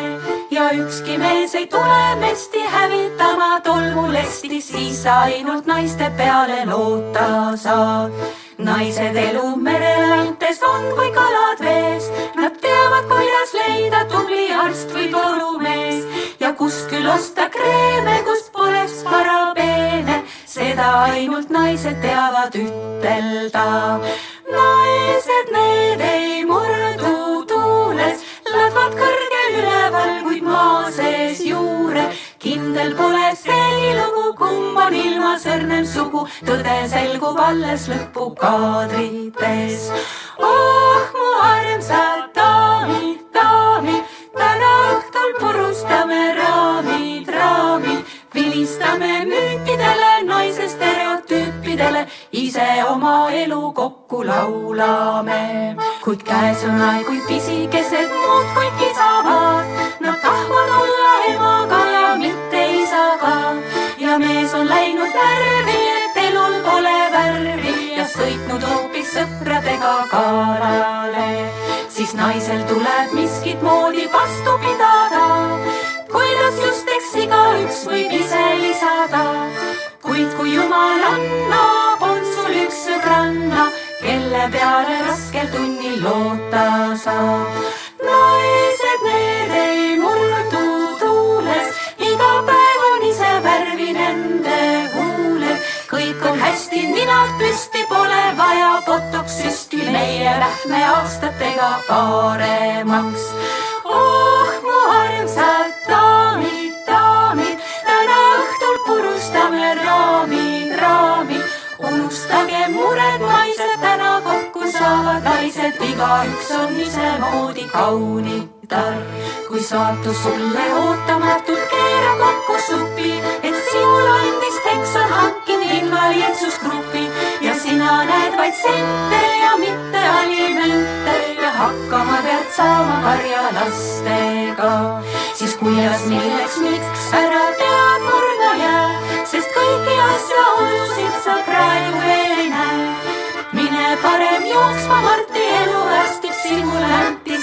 ja ükski mees ei tule mesti hävitama tolmulesti, siis ainult naiste peale loota saab. naised elu merelantes on kui kalad vees, nad teavad, kuidas leida tubli arst või torumees ja kust küll osta kreeme, kus poleks parabeene, seda ainult naised teavad ütelda. naised, need ei murdu tuules, ladvad kõrgel üleval, kuid maa sees juure. kindel pole seegi lugu, kumb on ilmas õrnem sugu, tõde selgub alles lõpukaadrites. oh, mu armsad elu kokku laulame. kuid käes on aeg, kui pisikesed muudkui kisavad, nad tahavad olla emaga ja mitte isaga. ja mees on läinud närvi, et elul pole värvi ja sõitnud hoopis sõpradega kalale. siis naisel tuleb miskit moodi vastu pidada, kuidas just eks igaüks võib ise lisada. kuid kui jumal annab, sõbranna, kelle peale raskel tunnil loota saab. naised, need ei murdu tuules, iga päev on ise värvi nende huuled. kõik on hästi, ninad püsti, pole vaja botox süsti, meie lähme aastatega paremaks. oh, mu armsad daamid, daamid, täna õhtul purustame raamid, saavad naised, igaüks on isemoodi kaunitar. kui saatus sulle ootamatult keerab kokku supi, et sinul andis Texon hakkin invaliidsusgrupi ja sina näed vaid sente ja mitte alimente ja hakkama pead saama karjalastega, siis kuidas, milleks, miks ära tead murdma jää, sest kõiki asju ujusid sa praegu.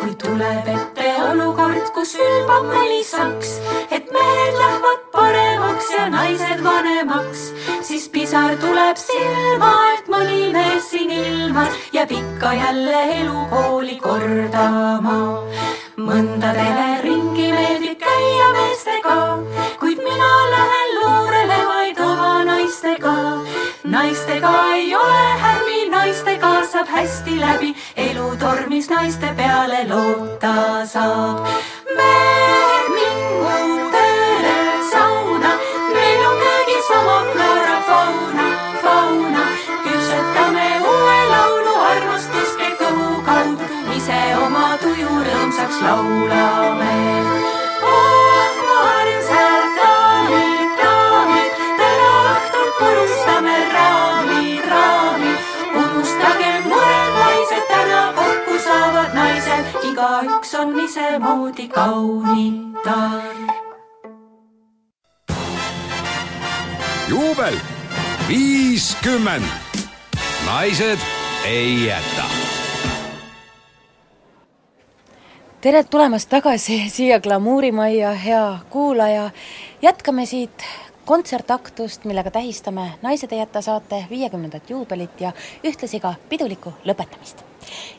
kui tuleb ette olukord, kus ülbab mõni saks, et mehed lähevad paremaks ja naised vanemaks, siis pisar tuleb silma, et mõni mees siin ilmas jääb ikka jälle elukooli kordama. mõndadele ringi meeldib käia meestega, kuid mina lähen luurele vaid oma naistega. naistega ei ole häbi, naistega saab hästi läbi, elutormis naiste peale loota saab. Kaunitar. juubel viiskümmend. naised ei jäta tere tulemast tagasi siia Glamuurimajja, hea kuulaja. jätkame siit kontsertaktust, millega tähistame Naised ei jäta saate viiekümnendat juubelit ja ühtlasi ka pidulikku lõpetamist.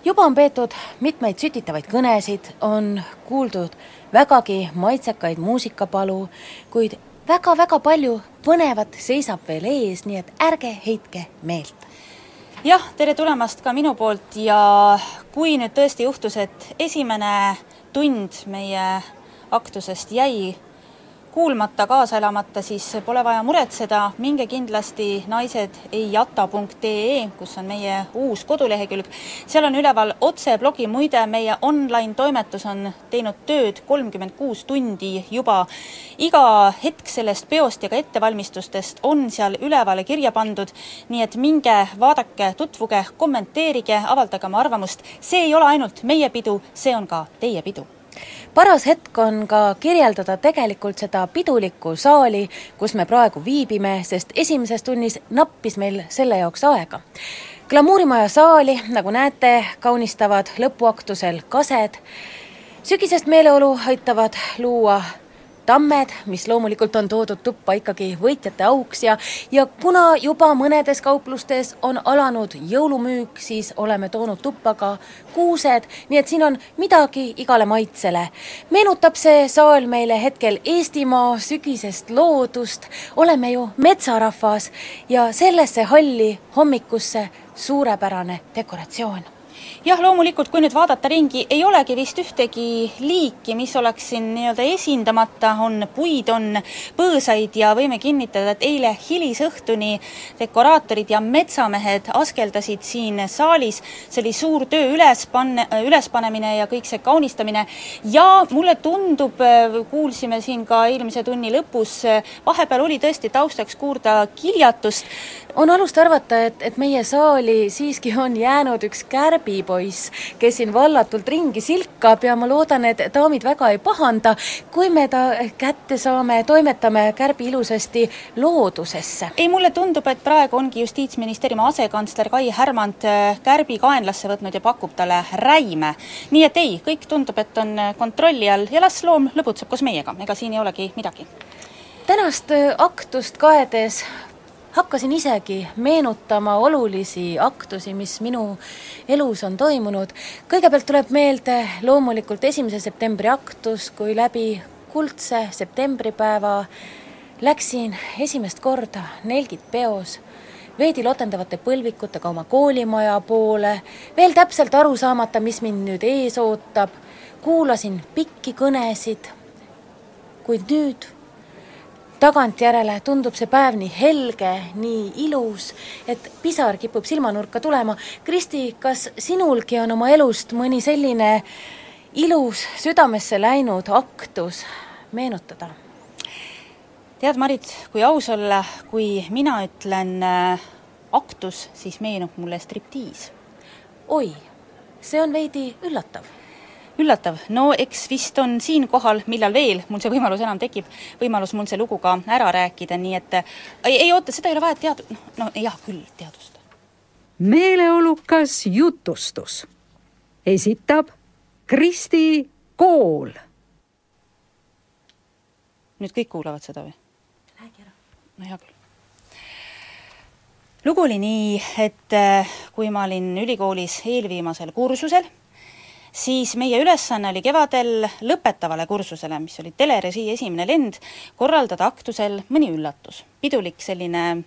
Juba on peetud mitmeid sütitavaid kõnesid, on kuuldud vägagi maitsekaid muusikapalu, kuid väga-väga palju põnevat seisab veel ees, nii et ärge heitke meelt. Jah, tere tulemast ka minu poolt ja kui nüüd tõesti juhtus, et esimene tund meie aktusest jäi kuulmata, kaasa elamata, siis pole vaja muretseda, minge kindlasti naised ei jata.ee, kus on meie uus kodulehekülg. seal on üleval otseblogi, muide meie online-toimetus on teinud tööd kolmkümmend kuus tundi juba. iga hetk sellest peost ja ka ettevalmistustest on seal üleval kirja pandud, nii et minge, vaadake, tutvuge, kommenteerige, avaldage oma arvamust. see ei ole ainult meie pidu, see on ka teie pidu paras hetk on ka kirjeldada tegelikult seda pidulikku saali, kus me praegu viibime, sest esimeses tunnis nappis meil selle jaoks aega. glamuurimaja saali, nagu näete, kaunistavad lõpuaktusel kased. sügisest meeleolu aitavad luua tammed, mis loomulikult on toodud tuppa ikkagi võitjate auks ja, ja kuna juba mõnedes kauplustes on alanud jõulumüük, siis oleme toonud tuppa ka kuused, nii et siin on midagi igale maitsele. meenutab see saal meile hetkel Eestimaa sügisest loodust, oleme ju metsarahvas ja sellesse halli hommikusse suurepärane dekoratsioon jah, loomulikult, kui nüüd vaadata ringi, ei olegi vist ühtegi liiki, mis oleks siin nii-öelda esindamata, on puid, on põõsaid ja võime kinnitada, et eile hilisõhtuni dekoraatorid ja metsamehed askeldasid siin saalis, see oli suur töö üles panne, ülespanemine ja kõik see kaunistamine. Ja mulle tundub, kuulsime siin ka eelmise tunni lõpus, vahepeal oli tõesti taustaks kuulda kiljatust. on alust arvata, et, et meie saali siiski on jäänud üks kärbipoiss, kes siin vallatult ringi silkab ja ma loodan, et daamid väga ei pahanda, kui me ta kätte saame, toimetame kärbi ilusasti loodusesse. ei, mulle tundub, et praegu ongi Justiitsministeeriumi asekantsler Kai Härmand kärbi kaenlasse võtnud ja pakub talle räime. nii et ei, kõik tundub, et on kontrolli all ja las loom lõbutseb koos meiega, ega siin ei olegi midagi. tänast aktust kaedes hakkasin isegi meenutama olulisi aktusi, mis minu elus on toimunud. kõigepealt tuleb meelde loomulikult esimese septembri aktus, kui läbi kuldse septembripäeva läksin esimest korda nelgid peos veidi lotendavate põlvikutega oma koolimaja poole, veel täpselt aru saamata, mis mind nüüd ees ootab, kuulasin pikki kõnesid, kuid nüüd tagantjärele tundub see päev nii helge, nii ilus, et pisar kipub silmanurka tulema. Kristi, kas sinulgi on oma elust mõni selline ilus, südamesse läinud aktus meenutada? tead, Marit, kui aus olla, kui mina ütlen äh, aktus, siis meenub mulle striptiis. oi, see on veidi üllatav üllatav, no eks vist on siinkohal, millal veel mul see võimalus enam tekib, võimalus mul see lugu ka ära rääkida, nii et ei, ei oota, seda ei ole vaja tead-, noh, no jah küll, teadustada. meeleolukas jutustus esitab Kristi Kool. nüüd kõik kuulavad seda või? räägi ära. no hea küll lugu oli nii, et äh, kui ma olin ülikoolis eelviimasel kursusel siis meie ülesanne oli kevadel lõpetavale kursusele, mis oli telerežii esimene lend, korraldada aktusel mõni üllatus. pidulik selline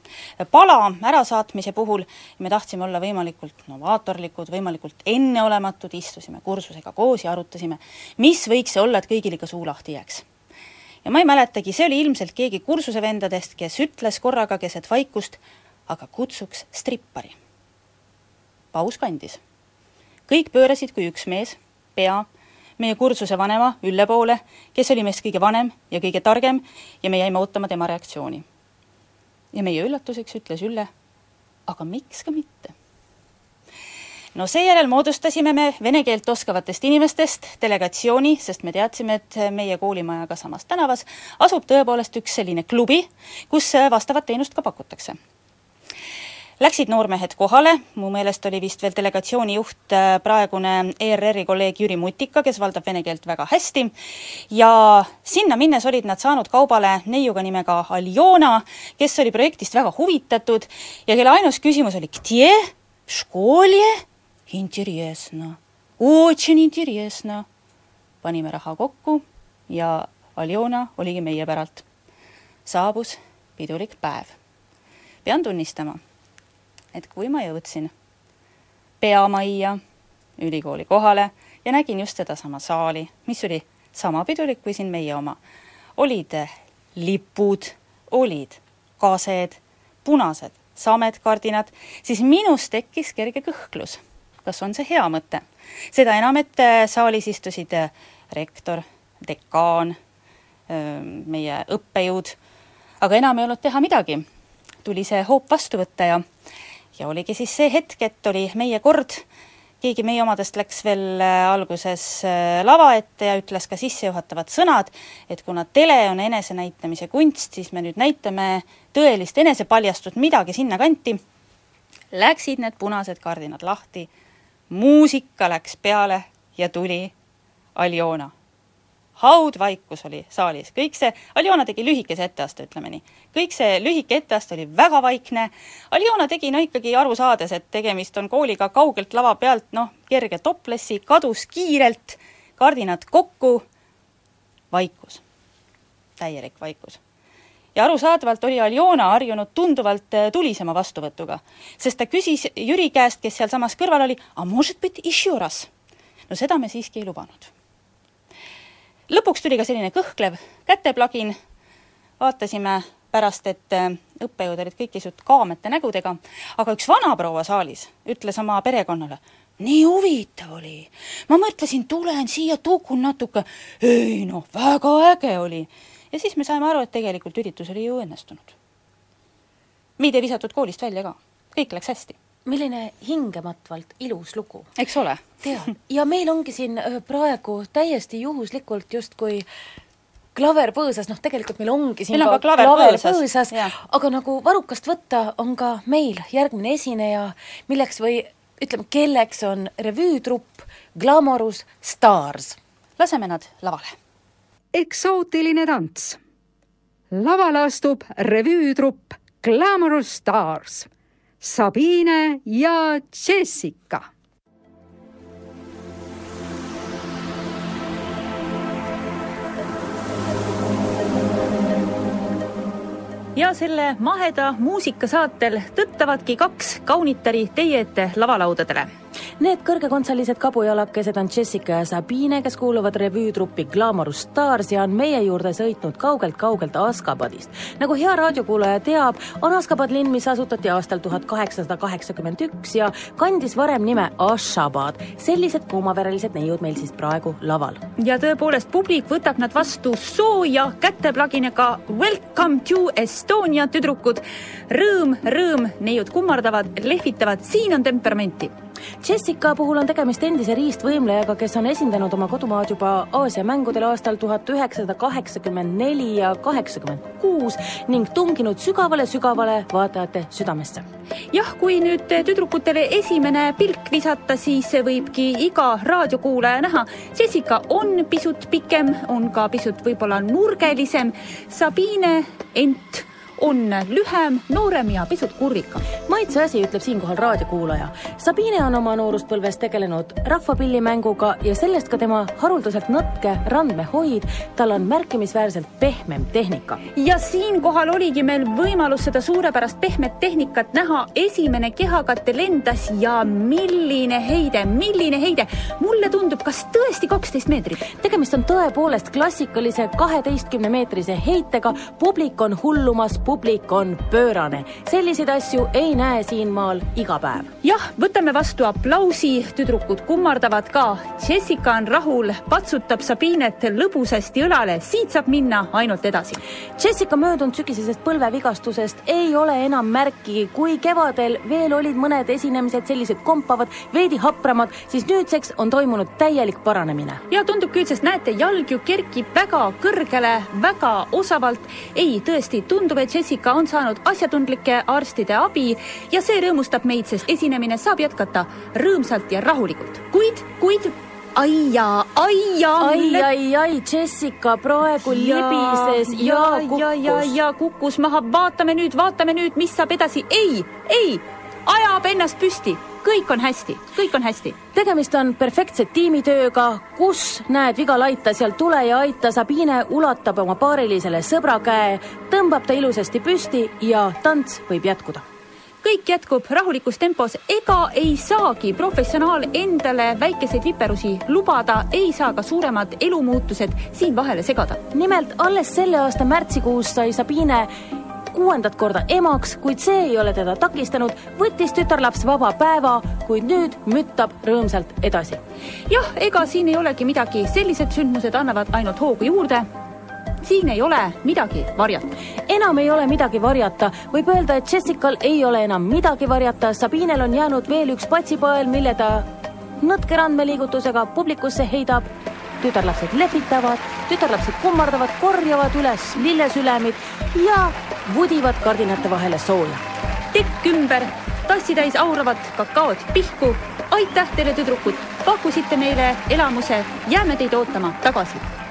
pala ärasaatmise puhul, me tahtsime olla võimalikult novaatorlikud, võimalikult enneolematud, istusime kursusega koos ja arutasime, mis võiks see olla, et kõigil ikka suu lahti jääks ja ma ei mäletagi, see oli ilmselt keegi kursuse vendadest, kes ütles korraga keset vaikust, aga kutsuks strippari. paus kandis kõik pöörasid kui üks mees, pea, meie kursuse vanema Ülle poole, kes oli meist kõige vanem ja kõige targem ja me jäime ootama tema reaktsiooni. ja meie üllatuseks ütles Ülle, aga miks ka mitte. no seejärel moodustasime me vene keelt oskavatest inimestest delegatsiooni, sest me teadsime, et meie koolimajaga samas tänavas asub tõepoolest üks selline klubi, kus vastavat teenust ka pakutakse Läksid noormehed kohale, mu meelest oli vist veel delegatsiooni juht äh, praegune ERR-i kolleeg Jüri Mutika, kes valdab vene keelt väga hästi, ja sinna minnes olid nad saanud kaubale neiuga nimega Aljona, kes oli projektist väga huvitatud ja kelle ainus küsimus oli Где? В школе? Интересно. Очень интересно. panime raha kokku ja Aljona oligi meie päralt. saabus pidulik päev. pean tunnistama et kui ma jõudsin peamajja, ülikooli kohale ja nägin just sedasama saali, mis oli sama pidulik kui siin meie oma, olid lipud, olid kased, punased sametkardinad, siis minus tekkis kerge kõhklus. kas on see hea mõte? seda enam, et saalis istusid rektor, dekaan, meie õppejõud, aga enam ei olnud teha midagi. tuli see hoop vastu võtta ja ja oligi siis see hetk, et oli meie kord, keegi meie omadest läks veel äh, alguses äh, lava ette ja ütles ka sissejuhatavad sõnad, et kuna tele on enesenäitamise kunst, siis me nüüd näitame tõelist enesepaljastust, midagi sinnakanti. Läksid need punased kardinad lahti, muusika läks peale ja tuli Aljona haudvaikus oli saalis, kõik see, Aljona tegi lühikese etteaste, ütleme nii. kõik see lühike etteaste oli väga vaikne, Aljona tegi no ikkagi aru saades, et tegemist on kooliga kaugelt lava pealt, noh, kerge toplessi, kadus kiirelt, kardinad kokku, vaikus, täielik vaikus. Ja arusaadavalt oli Aljona harjunud tunduvalt eh, tulisema vastuvõtuga, sest ta küsis Jüri käest, kes sealsamas kõrval oli, no seda me siiski ei lubanud lõpuks tuli ka selline kõhklev käteplagin, vaatasime pärast, et äh, õppejõud olid kõik pisut kaamete nägudega, aga üks vanaproua saalis ütles oma perekonnale, nii huvitav oli. ma mõtlesin, tulen siia, tukun natuke. ei noh, väga äge oli. ja siis me saime aru, et tegelikult üritus oli ju õnnestunud. meid ei visatud koolist välja ka, kõik läks hästi milline hingematvalt ilus lugu. eks ole? tead, ja meil ongi siin praegu täiesti juhuslikult justkui klaver põõsas, noh tegelikult meil ongi siin meil on ka klaver, klaver põõsas, põõsas, aga nagu varrukast võtta, on ka meil järgmine esineja, milleks või ütleme, kelleks on revüütrupp Glamorous Stars. laseme nad lavale. eksootiline tants. lavale astub revüütrupp Glamorous Stars Sabine ja Jessica. ja selle maheda muusikasaatel tõttavadki kaks kaunitari teie ette lavalaudadele. Need kõrgekontselised kabujalakesed on Jessica ja Sabine, kes kuuluvad revüütruppi Glamorous Stars ja on meie juurde sõitnud kaugelt-kaugelt Askabadist. nagu hea raadiokuulaja teab, on Askabad linn, mis asutati aastal tuhat kaheksasada kaheksakümmend üks ja kandis varem nime Ashabad. sellised kuumaverelised neiud meil siis praegu laval. ja tõepoolest, publik võtab nad vastu sooja käteplaginaga Welcome to Estonia, tüdrukud. Rõõm, rõõm, neiud kummardavad, lehvitavad, siin on temperamenti Jessica puhul on tegemist endise riistvõimlejaga, kes on esindanud oma kodumaad juba Aasia mängudel aastal tuhat üheksasada kaheksakümmend neli ja kaheksakümmend kuus ning tunginud sügavale-sügavale vaatajate südamesse. jah, kui nüüd tüdrukutele esimene pilk visata, siis võibki iga raadiokuulaja näha, Jessica on pisut pikem, on ka pisut võib-olla nurgelisem, Sabine ent on lühem, noorem ja pisut kurvikam. maitse asi, ütleb siinkohal raadiokuulaja. Sabine on oma nooruspõlves tegelenud rahvapillimänguga ja sellest ka tema haruldaselt nõtke randmehoid. tal on märkimisväärselt pehmem tehnika. ja siinkohal oligi meil võimalus seda suurepärast pehmet tehnikat näha. esimene kehakatte lendas ja milline heide, milline heide. mulle tundub, kas tõesti kaksteist meetrit. tegemist on tõepoolest klassikalise kaheteistkümne meetrise heitega. publik on hullumas publik on pöörane. selliseid asju ei näe siinmaal iga päev. jah, võtame vastu aplausi, tüdrukud kummardavad ka. Jessica on rahul, patsutab Sabinet lõbusasti õlale, siit saab minna ainult edasi. Jessica möödunud sügisesest põlvevigastusest ei ole enam märki, kui kevadel veel olid mõned esinemised sellised kompavad, veidi hapramad, siis nüüdseks on toimunud täielik paranemine. ja tundub küll, sest näete, jalg ju kerkib väga kõrgele, väga osavalt. ei, tõesti, tundub, et Jessica on saanud asjatundlike arstide abi ja see rõõmustab meid, sest esinemine saab jätkata rõõmsalt ja rahulikult. kuid, kuid aia, aia. ai, ai, ai, Jessica praegu ja, libises ja, ja kukkus. ja, ja, ja kukkus maha, vaatame nüüd, vaatame nüüd, mis saab edasi. ei, ei, ajab ennast püsti kõik on hästi, kõik on hästi. tegemist on perfektse tiimitööga, kus näed viga laita, sealt tule ja aita, Sabine ulatab oma paarilisele sõbra käe, tõmbab ta ilusasti püsti ja tants võib jätkuda kõik jätkub rahulikus tempos, ega ei saagi professionaal endale väikeseid viperusi lubada, ei saa ka suuremad elumuutused siin vahele segada. nimelt alles selle aasta märtsikuus sai Sabine kuuendat korda emaks, kuid see ei ole teda takistanud, võttis tütarlaps vaba päeva, kuid nüüd müttab rõõmsalt edasi. jah, ega siin ei olegi midagi, sellised sündmused annavad ainult hoogu juurde. Siin ei ole midagi varjata. enam ei ole midagi varjata, võib öelda, et Jessical ei ole enam midagi varjata, Sabinel on jäänud veel üks patsipael, mille ta nõtke randmeliigutusega publikusse heidab tütarlapsed lehvitavad, tütarlapsed kummardavad, korjavad üles lillesülemid ja vudivad kardinate vahele sooja. tekk ümber, tassitäis auravat kakaod pihku. aitäh teile, tüdrukud, pakkusite meile elamuse, jääme teid ootama tagasi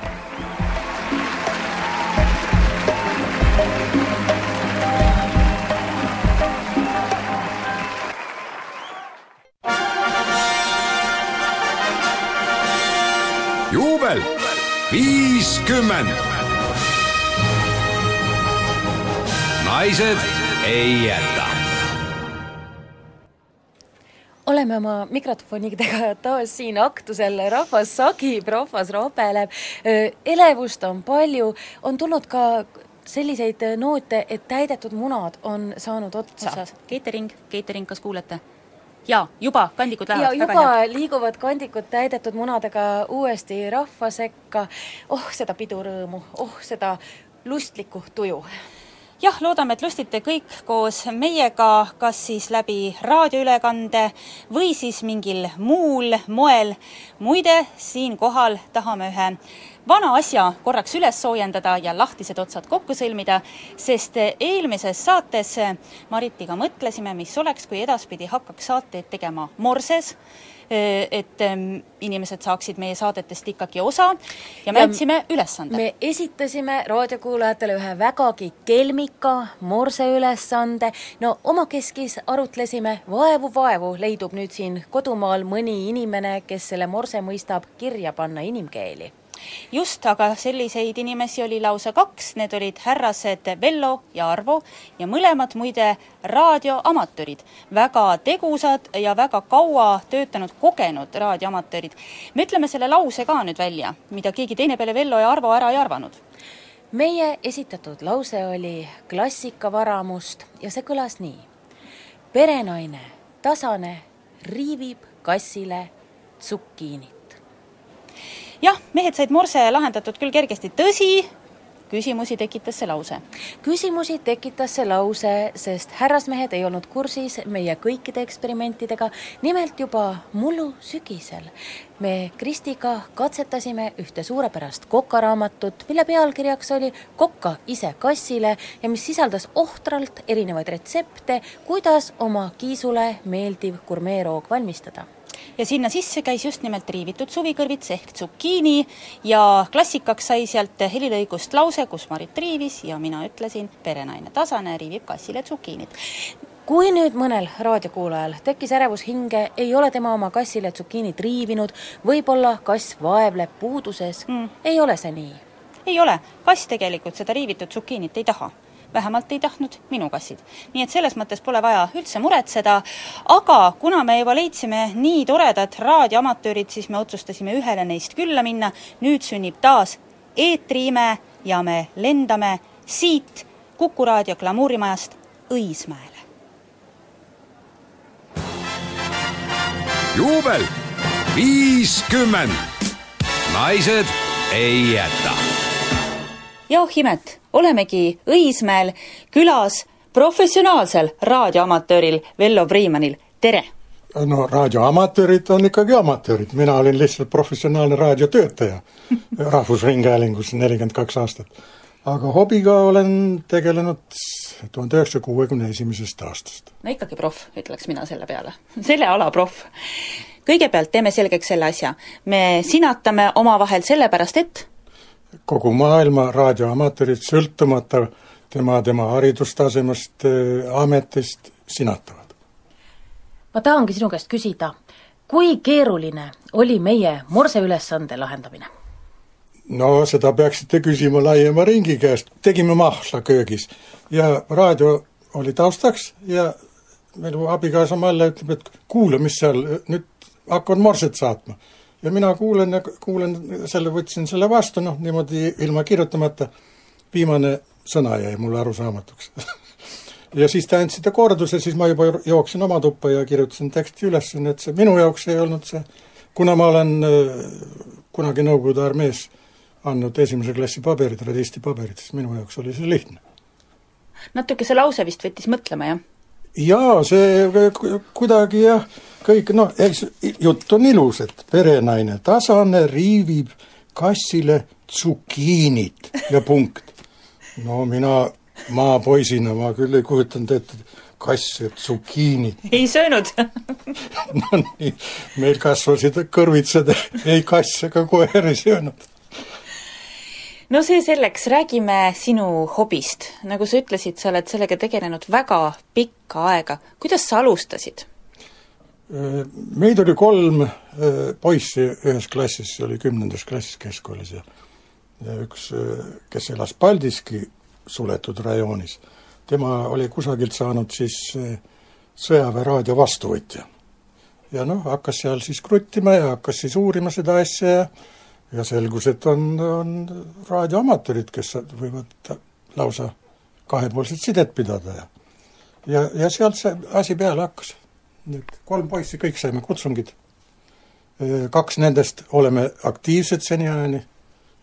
viiskümmend. naised ei jäta. oleme oma mikrofonidega taas siin aktusel, rahvas sagib, rahvas robeleb, elevust on palju, on tulnud ka selliseid noote, et täidetud munad on saanud otsa. catering, catering, kas kuulete? Jaa, juba kandikud lähevad. ja juba liiguvad kandikud täidetud munadega uuesti rahva sekka. oh, seda pidurõõmu, oh, seda lustlikku tuju jah, loodame, et lustite kõik koos meiega, kas siis läbi raadioülekande või siis mingil muul moel. muide, siinkohal tahame ühe vana asja korraks üles soojendada ja lahtised otsad kokku sõlmida, sest eelmises saates Maritiga mõtlesime, mis oleks, kui edaspidi hakkaks saateid tegema Morses, et inimesed saaksid meie saadetest ikkagi osa ja me andsime ülesande. me esitasime raadiokuulajatele ühe vägagi kelmika morse ülesande, no omakeskis arutlesime, vaevu-vaevu leidub nüüd siin kodumaal mõni inimene, kes selle morse mõistab kirja panna inimkeeli just, aga selliseid inimesi oli lausa kaks, need olid härrased Vello ja Arvo ja mõlemad muide raadioamatöörid. väga tegusad ja väga kaua töötanud, kogenud raadioamatöörid. me ütleme selle lause ka nüüd välja, mida keegi teine peale Vello ja Arvo ära ei arvanud meie esitatud lause oli klassikavaramust ja see kõlas nii. perenaine, tasane, riivib kassile tsukiinit. Jah, mehed said morse lahendatud küll kergesti, tõsi, küsimusi tekitas see lause? küsimusi tekitas see lause, sest härrasmehed ei olnud kursis meie kõikide eksperimentidega. nimelt juba mullu sügisel me Kristiga katsetasime ühte suurepärast kokaraamatut, mille pealkirjaks oli Kokka ise kassile ja mis sisaldas ohtralt erinevaid retsepte, kuidas oma kiisule meeldiv gurmeeroog valmistada ja sinna sisse käis just nimelt riivitud suvikõrvits ehk tsukiini ja klassikaks sai sealt helilõigust lause, kus Marit riivis ja mina ütlesin, perenaine Tasane riivib kassile tsukiinit kui nüüd mõnel raadiokuulajal tekkis ärevus hinge, ei ole tema oma kassile tsukiinit riivinud, võib-olla kass vaevleb puuduses. Mm., ei ole see nii? ei ole, kass tegelikult seda riivitud tsukiinit ei taha vähemalt ei tahtnud minu kassid. nii et selles mõttes pole vaja üldse muretseda, aga kuna me juba leidsime nii toredad raadioamatöörid, siis me otsustasime ühele neist külla minna, nüüd sünnib taas eetriime ja me lendame siit Kuku raadio glamuurimajast Õismäele. juubel viiskümmend, naised ei jäta ja oh imet, olemegi Õismäel külas professionaalsel raadioamatööril Vello Priimanil, tere! no raadioamatöörid on ikkagi amatöörid, mina olin lihtsalt professionaalne raadiotöötaja Rahvusringhäälingus nelikümmend kaks aastat. aga hobiga olen tegelenud tuhande üheksasaja kuuekümne esimesest aastast. no ikkagi proff, ütleks mina selle peale. selle ala proff. kõigepealt teeme selgeks selle asja. me sinatame omavahel sellepärast, et kogu maailma raadioamatöörid, sõltumata tema, tema haridustasemest, äh, ametist, sinatavad. ma tahangi sinu käest küsida, kui keeruline oli meie morseülesande lahendamine? no seda peaksite küsima laiema ringi käest, tegime mahla köögis ja raadio oli taustaks ja meil abikaasa Malle ütleb, et kuule, mis seal, nüüd hakkan morset saatma ja mina kuulen ja kuulen selle, võtsin selle vastu, noh niimoodi ilma kirjutamata, viimane sõna jäi mulle arusaamatuks ja siis te andsite korduse, siis ma juba jooksin oma tuppa ja kirjutasin teksti üles, nii et see minu jaoks ei olnud see, kuna ma olen äh, kunagi Nõukogude armees andnud esimese klassi paberid, radistipaberid, siis minu jaoks oli see lihtne. natuke see lause vist võttis mõtlema, jah? Jaa, see kuidagi jah kõik noh, eks jutt on ilus, et perenaine tasane riivib kassile tsukiinit ja punkt. no mina maapoisina, ma küll ei kujutanud ette, kass ja tsukiinit. ei söönud no nii, meil kasvasid kõrvitsad, ei kass ega koer ei söönud no see selleks, räägime sinu hobist. nagu sa ütlesid, sa oled sellega tegelenud väga pikka aega. kuidas sa alustasid? meid oli kolm äh, poissi ühes klassis, see oli kümnendas klassis keskkoolis ja ja üks, äh, kes elas Paldiski suletud rajoonis, tema oli kusagilt saanud siis äh, sõjaväeraadio vastuvõtja. ja noh, hakkas seal siis kruttima ja hakkas siis uurima seda asja ja ja selgus, et on, on raadioamatöörid, kes võivad lausa kahepoolset sidet pidada ja ja, ja sealt see asi peale hakkas nüüd kolm poissi, kõik saime kutsungid. kaks nendest oleme aktiivsed seniajani,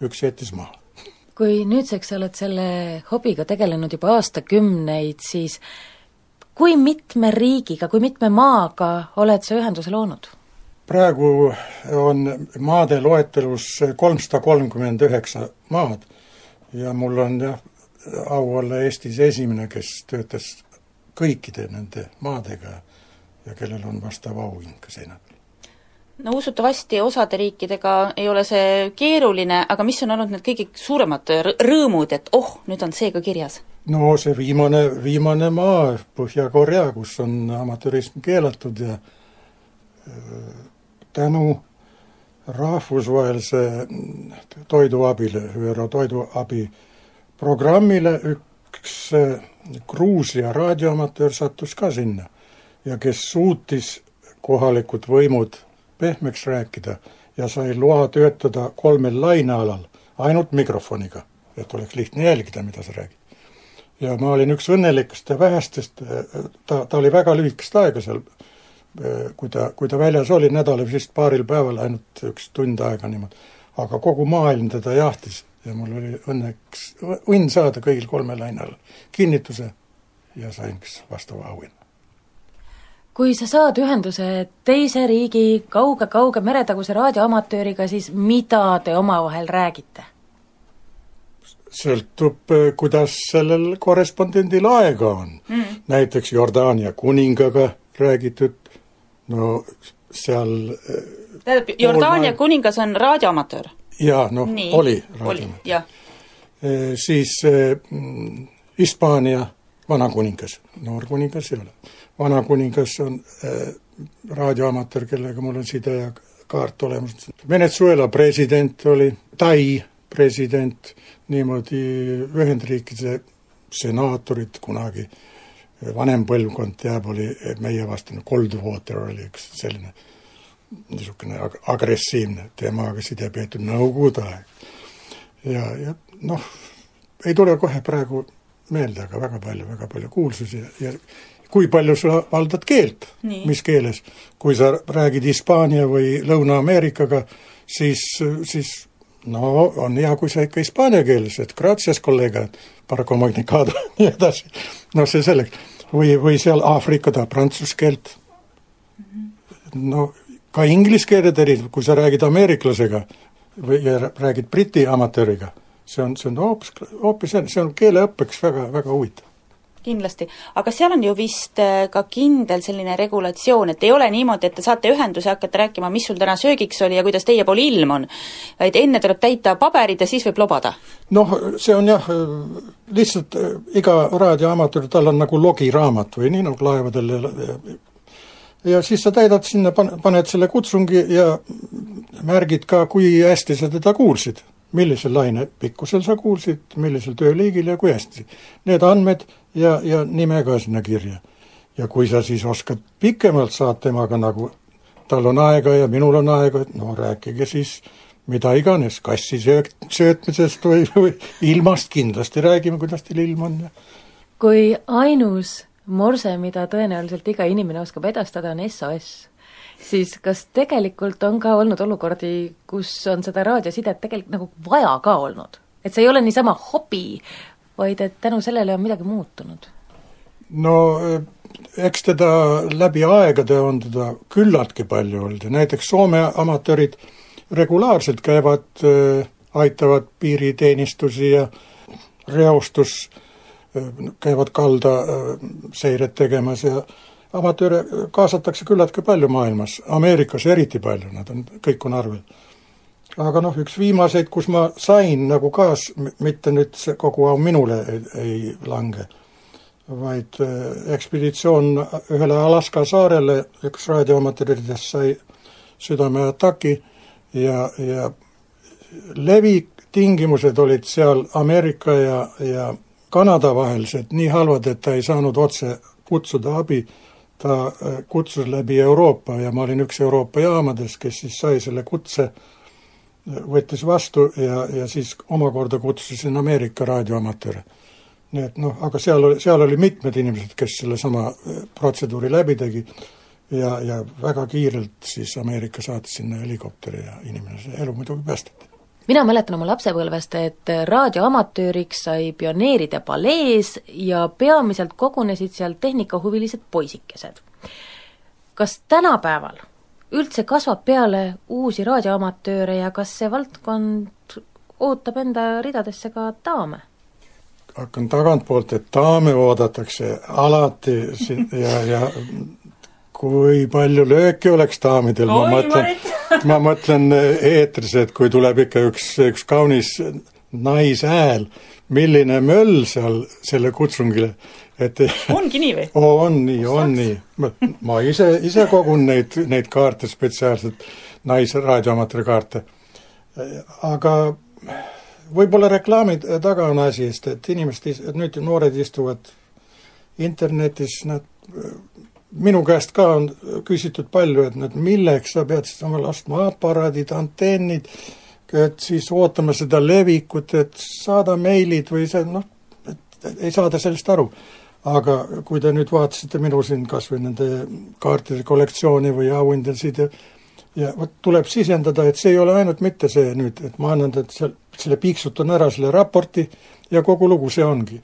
üks jättis maha. kui nüüdseks sa oled selle hobiga tegelenud juba aastakümneid, siis kui mitme riigiga, kui mitme maaga oled sa ühenduse loonud? Praegu on maade loetelus kolmsada kolmkümmend üheksa maad ja mul on jah, au olla Eestis esimene, kes töötas kõikide nende maadega ja kellel on vastav auhind ka seina peal. no usutavasti osade riikidega ei ole see keeruline, aga mis on olnud need kõige suuremad rõõmud, et oh, nüüd on see ka kirjas? no see viimane, viimane maa, Põhja-Korea, kus on amatöörism keelatud ja tänu rahvusvahelise toiduabile, ÜRO toiduabi programmile üks äh, Gruusia raadioamatöör sattus ka sinna ja kes suutis kohalikud võimud pehmeks rääkida ja sai loa töötada kolmel lainealal ainult mikrofoniga, et oleks lihtne jälgida, mida sa räägid. ja ma olin üks õnnelikest ja vähestest, ta, ta oli väga lühikest aega seal, kui ta, kui ta väljas oli, nädala vist paaril päeval, ainult üks tund aega niimoodi. aga kogu maailm teda jahtis ja mul oli õnneks, õnn saada kõigil kolmel lainel kinnituse ja sain vastava auhinna kui sa saad ühenduse teise riigi kauge-kauge meretaguse raadioamatööriga, siis mida te omavahel räägite? sõltub, kuidas sellel korrespondendil aega on mm.. näiteks Jordaania kuningaga räägitud, no seal tähendab, Jordaania kuningas on raadioamatöör? jaa, noh, oli raadioamatöör. e,. Siis Hispaania e, vanakuningas, noor kuningas ei ole vanakuningas on äh, raadioamatöör, kellega mul on side ja kaart olemas. Venezuela president oli, Tai president, niimoodi Ühendriikide senaatorid kunagi, vanem põlvkond teab, oli meie vastane, Coldwater oli üks selline niisugune ag-, agressiivne, temaga side peetud Nõukogude aeg. ja, ja noh, ei tule kohe praegu meelde, aga väga palju, väga palju kuulsusi ja, ja kui palju sa valdad keelt, mis keeles. kui sa räägid Hispaania või Lõuna-Ameerikaga, siis, siis no on hea, kui sa ikka hispaania keeles, et gracias, kolleeg, para comunicado, nii edasi. noh, see selleks. või, või seal Aafrika tahab prantsuse keelt. no ka inglise keele terid, kui sa räägid ameeriklasega või räägid briti amatööriga, see on, see on hoopis, hoopis, see on keeleõppeks väga, väga huvitav kindlasti, aga seal on ju vist äh, ka kindel selline regulatsioon, et ei ole niimoodi, et te saate ühenduse, hakkate rääkima, mis sul täna söögiks oli ja kuidas teie pool ilm on, vaid enne tuleb täita paberid ja siis võib lobada? noh, see on jah, lihtsalt äh, iga raadioamatöör, tal on nagu logiraamat või nii nagu laevadel ja ja siis sa täidad sinna, paned selle kutsungi ja märgid ka, kui hästi sa teda kuulsid millisel laine pikkusel sa kuulsid, millisel tööliigil ja kui hästi. Need andmed ja, ja nime ka sinna kirja. ja kui sa siis oskad pikemalt, saad temaga nagu, tal on aega ja minul on aega, et no rääkige siis mida iganes, kassi söök-, söötmisest või, või ilmast kindlasti räägime, kuidas teil ilm on ja kui ainus morse, mida tõenäoliselt iga inimene oskab edastada, on SOS siis kas tegelikult on ka olnud olukordi, kus on seda raadiosidet tegelikult nagu vaja ka olnud? et see ei ole niisama hobi, vaid et tänu sellele on midagi muutunud? no eh, eks teda läbi aegade on teda küllaltki palju olnud ja näiteks Soome amatöörid regulaarselt käivad, eh, aitavad piiriteenistusi ja reostus, eh, käivad kalda seiret tegemas ja amatööre kaasatakse küllaltki palju maailmas, Ameerikas eriti palju, nad on, kõik on arvel. aga noh, üks viimaseid, kus ma sain nagu kaas, mitte nüüd see kogu au minule ei, ei lange, vaid äh, ekspeditsioon ühele Alaska saarele, üks raadioamatööridest sai südameataki ja, ja levitingimused olid seal Ameerika ja, ja Kanada vahelised nii halvad, et ta ei saanud otse kutsuda abi ta äh, kutsus läbi Euroopa ja ma olin üks Euroopa jaamades, kes siis sai selle kutse, äh, võttis vastu ja, ja siis omakorda kutsusin Ameerika raadioamatööre. nii et noh, aga seal oli, seal oli mitmed inimesed, kes sellesama äh, protseduuri läbi tegi ja, ja väga kiirelt siis Ameerika saatis sinna helikopteri ja inimene, elu muidugi päästeti mina mäletan oma lapsepõlvest, et raadioamatööriks sai pioneeride palees ja peamiselt kogunesid seal tehnikahuvilised poisikesed. kas tänapäeval üldse kasvab peale uusi raadioamatööre ja kas see valdkond ootab enda ridadesse ka daame? hakkan tagantpoolt, et daame oodatakse alati ja, ja kui palju lööki oleks daamidel, ma mõtlen, ma mõtlen eetris, et kui tuleb ikka üks, üks kaunis naishääl, milline möll seal selle kutsungile, et ongi nii või? on nii, on nii. ma ise, ise kogun neid, neid kaarte spetsiaalselt, naisraadioamatööri kaarte. aga võib-olla reklaami taga on asi, sest et inimesed, nüüd noored istuvad internetis, nad, minu käest ka on küsitud palju, et nad, milleks sa pead siis omale ostma aparaadid, antennid, et siis ootame seda levikut, et saada meilid või see noh, et ei saada sellest aru. aga kui te nüüd vaatasite minu siin kas või nende kaartide kollektsiooni või auhindasid ja ja vot tuleb sisendada, et see ei ole ainult mitte see nüüd, et ma annan tead seal, selle piiksutan ära selle raporti ja kogu lugu see ongi.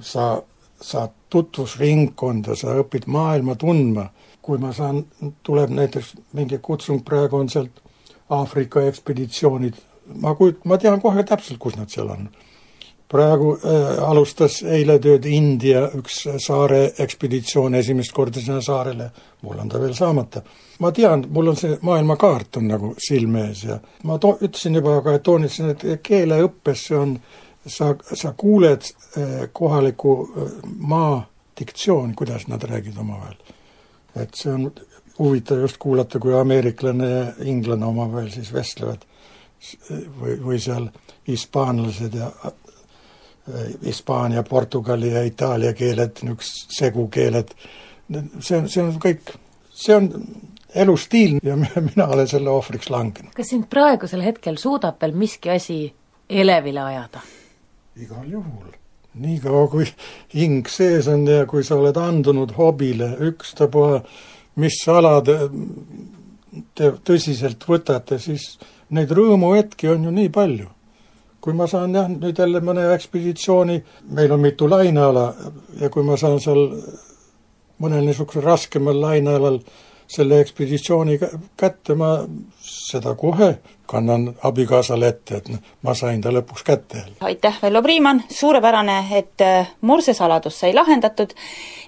sa saad tutvusringkonda, sa õpid maailma tundma, kui ma saan, tuleb näiteks mingi kutsung, praegu on sealt Aafrika ekspeditsioonid, ma kujut-, ma tean kohe täpselt, kus nad seal on. praegu äh, alustas eile tööd India üks saare ekspeditsioon esimest korda sinna saarele, mul on ta veel saamata. ma tean, mul on see maailmakaart on nagu silme ees ja ma to-, ütlesin juba, aga toonitasin, et keeleõppes see on äh, sa, sa kuuled eh, kohaliku eh, maa diktsiooni, kuidas nad räägivad omavahel. et see on huvitav just kuulata, kui ameeriklane ja inglane omavahel siis vestlevad või, või seal hispaanlased ja eh, Hispaania, Portugali ja Itaalia keeled, niisugused segukeeled, see on, see on kõik, see on elustiil ja mina olen selle ohvriks langenud. kas sind praegusel hetkel suudab veel miski asi elevile ajada? Igal juhul. niikaua, kui hing sees on ja kui sa oled andunud hobile, ükstapuha, mis ala te, te tõsiselt võtate, siis neid rõõmuhetki on ju nii palju. kui ma saan jah, nüüd jälle mõne ekspeditsiooni, meil on mitu laineala ja kui ma saan seal mõnel niisugusel raskemal lainealal selle ekspeditsiooni kätte, ma seda kohe kannan abikaasale ette, et noh, ma sain ta lõpuks kätte. Aitäh, Vello Priimann, suurepärane, et äh, morsesaladus sai lahendatud.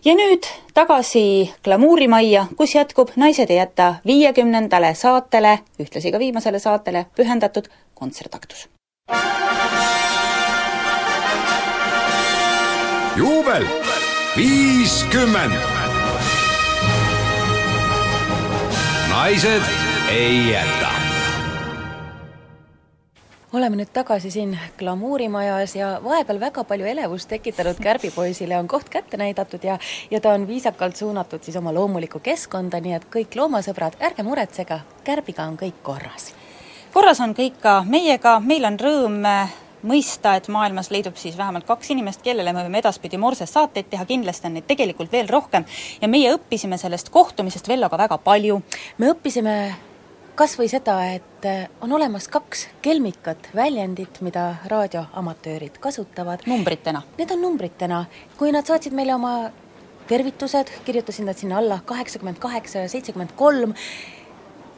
Ja nüüd tagasi glamuurimajja, kus jätkub Naised ei jäta viiekümnendale saatele, ühtlasi ka viimasele saatele pühendatud kontsertaktus. juubel viiskümmend naised ei jäta. oleme nüüd tagasi siin glamuurimajas ja vahepeal väga palju elevust tekitanud kärbipoisile on koht kätte näidatud ja ja ta on viisakalt suunatud siis oma loomulikku keskkonda, nii et kõik loomasõbrad, ärge muretsege, kärbiga on kõik korras. korras on kõik ka meiega, meil on rõõm mõista, et maailmas leidub siis vähemalt kaks inimest, kellele me võime edaspidi Morses saateid teha, kindlasti on neid tegelikult veel rohkem, ja meie õppisime sellest kohtumisest Velloga väga palju. me õppisime kas või seda, et on olemas kaks kelmikat väljendit, mida raadioamatöörid kasutavad. numbritena? Need on numbritena. kui nad saatsid meile oma tervitused, kirjutasin nad sinna alla kaheksakümmend kaheksa ja seitsekümmend kolm,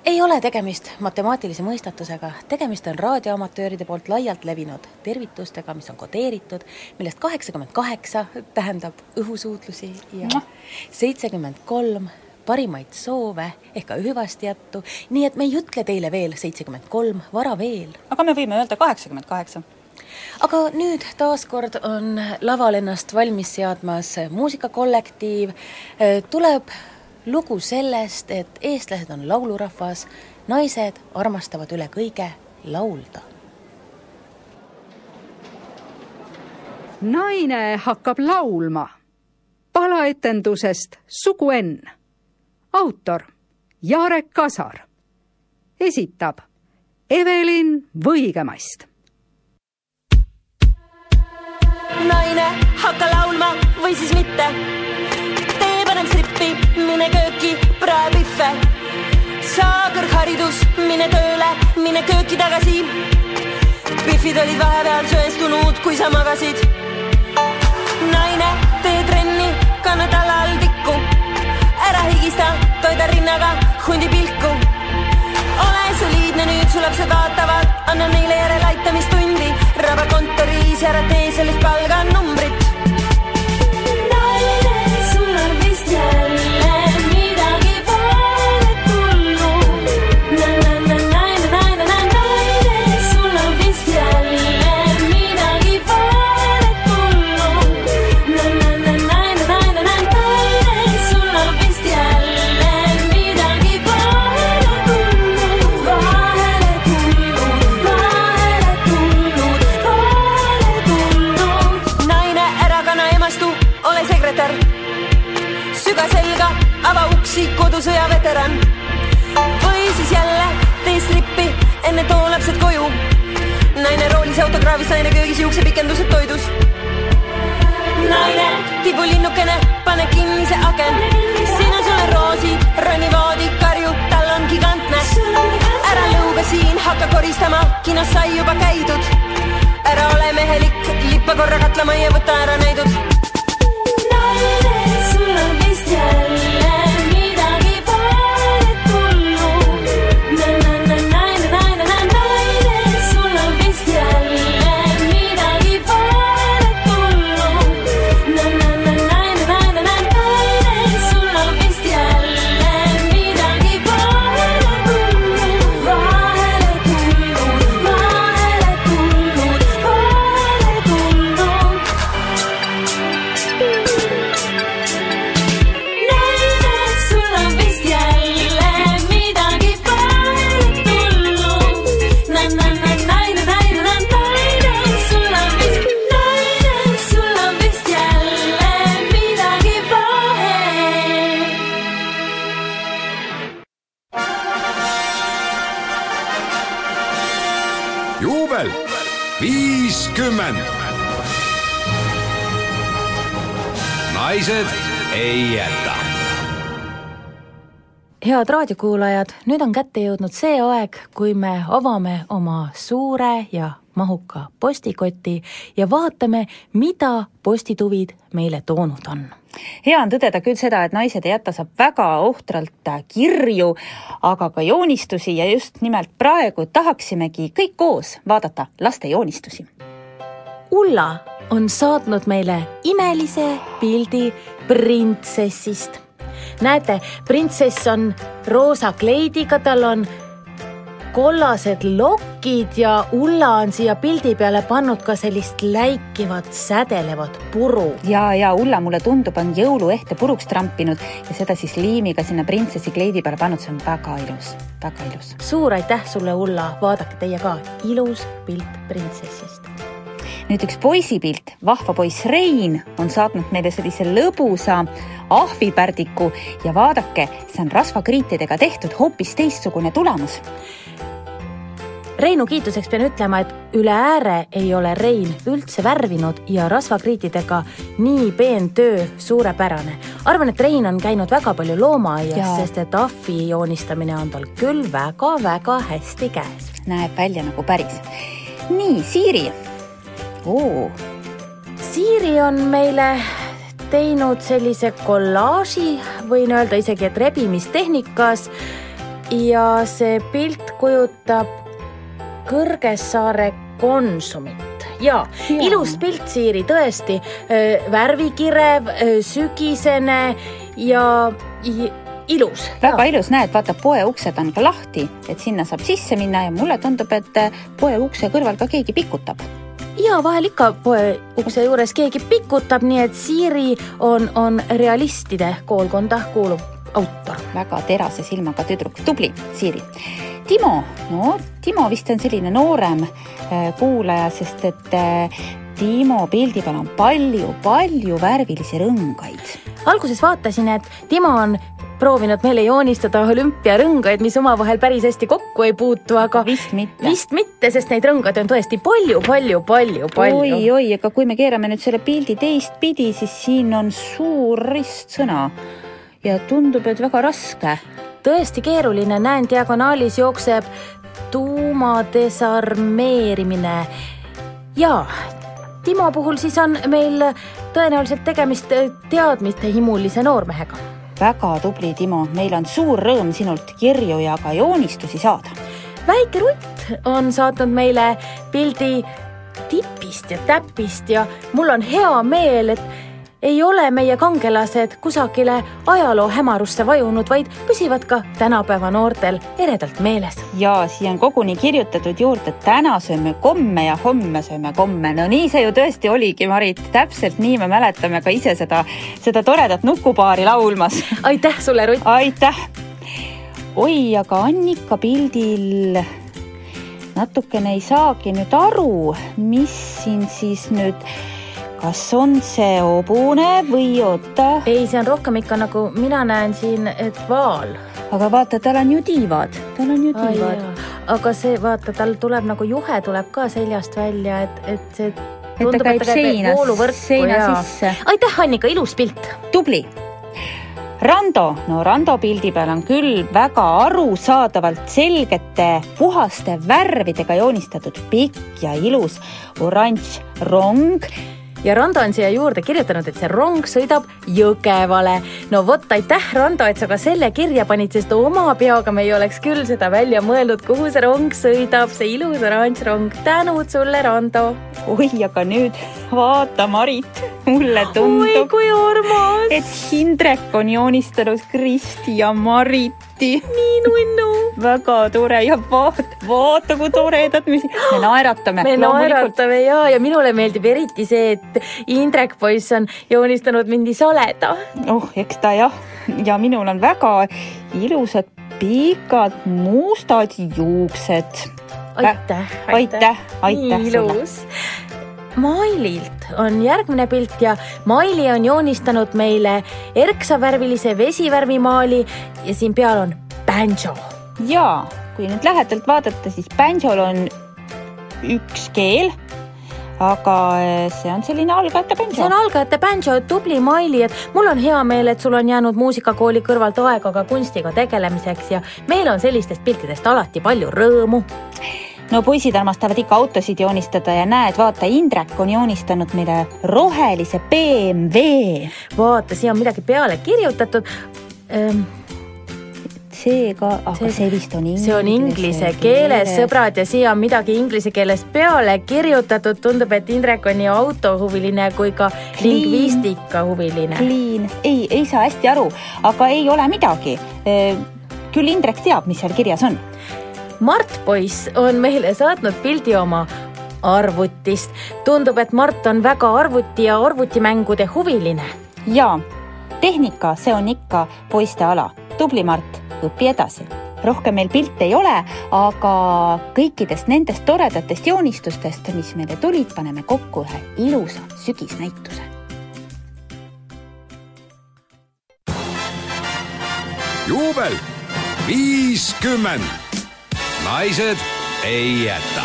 ei ole tegemist matemaatilise mõistatusega, tegemist on raadioamatööride poolt laialt levinud tervitustega, mis on kodeeritud, millest kaheksakümmend kaheksa tähendab õhusuutlusi ja seitsekümmend kolm parimaid soove ehk ka hüvasti jättu, nii et me ei ütle teile veel seitsekümmend kolm, vara veel. aga me võime öelda kaheksakümmend kaheksa. Aga nüüd taaskord on laval ennast valmis seadmas muusikakollektiiv, tuleb lugu sellest, et eestlased on laulurahvas, naised armastavad üle kõige laulda. naine hakkab laulma palaetendusest Suguenn. autor Jarek Kasar. esitab Evelin Võigemast. naine, hakka laulma või siis mitte strippi, mine kööki, prae pihve. saa kõrgharidus, mine tööle, mine kööki tagasi. Pihvid olid vahepeal söestunud, kui sa magasid. naine, tee trenni, kanna tallal tikku. ära higista, toida rinnaga hundi pilku. ole soliidne, nüüd su lapsed vaatavad, anna neile järeleaitamistundi. raba kontoris, ära tee sellist palganumbrit üksi autokraavis, naine köögis, juuksepikendused toidus. naine, tibulinnukene, pane kinni see aken. siin on sulle roosid, ronivoodi, karju, tal on gigantne. ära lõuga siin, hakka koristama, kinos sai juba käidud. ära ole mehelik, lippa korra katlamajja, võta ära näidud. naine, sul on vist jälle juubel viiskümmend. naised ei jäta. head raadiokuulajad, nüüd on kätte jõudnud see aeg, kui me avame oma suure ja mahuka postikoti ja vaatame, mida postituvid meile toonud on. hea on tõdeda küll seda, et Naised ei jäta saab väga ohtralt kirju, aga ka joonistusi ja just nimelt praegu tahaksimegi kõik koos vaadata laste joonistusi. Ulla on saatnud meile imelise pildi printsessist. näete, printsess on roosa kleidiga, tal on kollased lokid ja Ulla on siia pildi peale pannud ka sellist läikivat sädelevat puru. ja, ja Ulla, mulle tundub, on jõuluehte puruks trampinud ja seda siis liimiga sinna printsessi kleidi peale pannud, see on väga ilus, väga ilus. suur aitäh sulle, Ulla, vaadake teie ka, ilus pilt printsessist. nüüd üks poisipilt, vahva poiss Rein on saatnud meile sellise lõbusa ahvipärdiku ja vaadake, see on rasvakriitidega tehtud, hoopis teistsugune tulemus. Reinu kiituseks pean ütlema, et üle ääre ei ole Rein üldse värvinud ja rasvakriitidega nii peen töö suurepärane. arvan, et Rein on käinud väga palju loomaaias, sest et ahvi joonistamine on tal küll väga-väga hästi käes. näeb välja nagu päris. nii, Siiri. Siiri on meile teinud sellise kollaaži, võin öelda isegi, et rebimistehnikas ja see pilt kujutab Kõrgessaare Konsumit ja, ja. ilus pilt, Siiri, tõesti, värvikirev, sügisene ja ilus. väga ilus, näed, vaata poe uksed on ka lahti, et sinna saab sisse minna ja mulle tundub, et poe ukse kõrval ka keegi pikutab. ja vahel ikka poe ukse juures keegi pikutab, nii et Siiri on, on realistide koolkonda kuuluv autor. väga terase silmaga tüdruk, tubli, Siiri. Timo, no Timo vist on selline noorem äh, kuulaja, sest et äh, Timo pildi peal on palju-palju värvilisi rõngaid. alguses vaatasin, et Timo on proovinud meile joonistada olümpiarõngaid, mis omavahel päris hästi kokku ei puutu, aga vist mitte, vist mitte, sest neid rõngaid on tõesti palju, palju, palju, palju. oi-oi, aga kui me keerame nüüd selle pildi teistpidi, siis siin on suur ristsõna ja tundub, et väga raske. tõesti keeruline, näen diagonaalis jookseb tuumadesarmeerimine ja Timo puhul siis on meil tõenäoliselt tegemist teadmistehimulise noormehega väga tubli, Timo, meil on suur rõõm sinult kirju ja ka joonistusi saada. väike Rutt on saatnud meile pildi tipist ja täpist ja mul on hea meel, et ei ole meie kangelased kusagile ajaloo hämarusse vajunud, vaid püsivad ka tänapäeva noortel eredalt meeles. ja siia on koguni kirjutatud juurde, täna sööme komme ja homme sööme komme. no nii see ju tõesti oligi, Marit, täpselt nii me mäletame ka ise seda, seda toredat nukupaari laulmas. aitäh sulle, Rutt! aitäh! oi, aga Annika pildil natukene ei saagi nüüd aru, mis siin siis nüüd kas on see hobune või oota? ei, see on rohkem ikka nagu mina näen siin, et vaal. aga vaata, tal on ju tiivad, tal on ju tiivad. aga see, vaata, tal tuleb nagu juhe tuleb ka seljast välja, et, et see et ta käib seina, seina sisse. aitäh, Annika, ilus pilt. tubli Rando, no Rando pildi peal on küll väga arusaadavalt selgete puhaste värvidega joonistatud pikk ja ilus oranž rong ja Rando on siia juurde kirjutanud, et see rong sõidab Jõgevale. no vot, aitäh, Rando, et sa ka selle kirja panid, sest oma peaga me ei oleks küll seda välja mõelnud, kuhu see rong sõidab, see ilus oranž rong. tänud sulle, Rando. oi, aga nüüd vaata, Marit, mulle tundub, kui armas, et Hindrek on joonistanud Kristi ja Mariti. nii nunnu. väga tore ja vaata, vaata kui toredad me, me naeratame. me naeratame ja, ja minule meeldib eriti see, et Indrek poiss on joonistanud mind soleda. oh, eks ta jah, ja minul on väga ilusad pikad mustad juuksed. aitäh, aitäh, aitäh nii ilus. Maililt on järgmine pilt ja Maili on joonistanud meile erksavärvilise vesivärvimaali ja siin peal on banjo. ja kui nüüd lähedalt vaadata, siis banjol on üks keel aga eh, see on selline algajate bänjo. see on algajate bänjo, tubli Maili, et mul on hea meel, et sul on jäänud muusikakooli kõrvalt aega ka kunstiga tegelemiseks ja meil on sellistest piltidest alati palju rõõmu no poisid armastavad ikka autosid joonistada ja näed, vaata, Indrek on joonistanud meile rohelise BMW. vaata, siia on midagi peale kirjutatud ehm seega, aga see, see vist on inglise, see on inglise keeles, sõbrad, ja siia on midagi inglise keeles peale kirjutatud, tundub, et Indrek on nii autohuviline kui ka lingvistikahuviline. Clean, ei, ei saa hästi aru, aga ei ole midagi. küll Indrek teab, mis seal kirjas on. Mart poiss on meile saatnud pildi oma arvutist. tundub, et Mart on väga arvuti ja arvutimängude huviline. jaa, tehnika, see on ikka poiste ala. tubli, Mart õpi edasi. rohkem meil pilte ei ole, aga kõikidest nendest toredatest joonistustest, mis meile tulid, paneme kokku ühe ilusa sügisnäituse. juubel viiskümmend, naised ei jäta.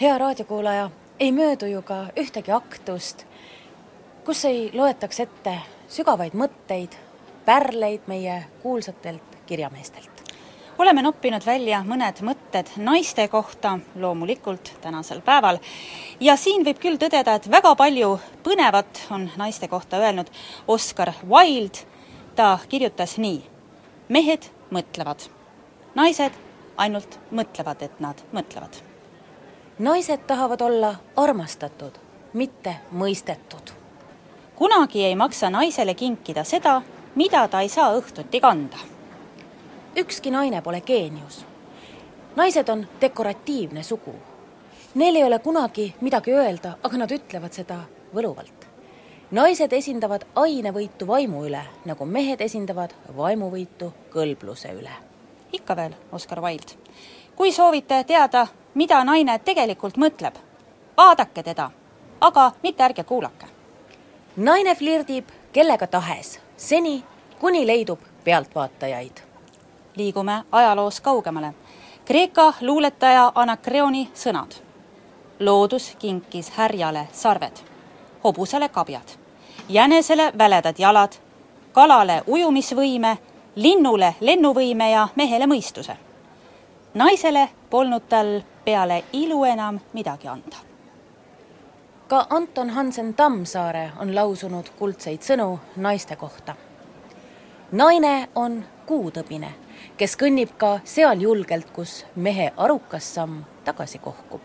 hea raadiokuulaja, ei möödu ju ka ühtegi aktust, kus ei loetaks ette sügavaid mõtteid, pärleid meie kuulsatelt kirjameestelt. oleme noppinud välja mõned mõtted naiste kohta, loomulikult tänasel päeval. ja siin võib küll tõdeda, et väga palju põnevat on naiste kohta öelnud Oscar Wilde. ta kirjutas nii. Mehed mõtlevad, naised ainult mõtlevad, et nad mõtlevad. naised tahavad olla armastatud, mitte mõistetud kunagi ei maksa naisele kinkida seda, mida ta ei saa õhtuti kanda. ükski naine pole geenius. naised on dekoratiivne sugu. Neil ei ole kunagi midagi öelda, aga nad ütlevad seda võluvalt. Naised esindavad ainevõitu vaimu üle, nagu mehed esindavad vaimuvõitu kõlbluse üle. ikka veel, Oscar Wilde. kui soovite teada, mida naine tegelikult mõtleb, vaadake teda, aga mitte ärge kuulake naine flirdib kellega tahes, seni kuni leidub pealtvaatajaid. liigume ajaloos kaugemale. Kreeka luuletaja Anakreoni sõnad. loodus kinkis härjale sarved, hobusele kabjad, jänesele väledad jalad, kalale ujumisvõime, linnule lennuvõime ja mehele mõistuse. naisele polnud tal peale ilu enam midagi anda ka Anton Hansen Tammsaare on lausunud kuldseid sõnu naiste kohta. naine on kuutõbine, kes kõnnib ka seal julgelt, kus mehe arukas samm tagasi kohkub.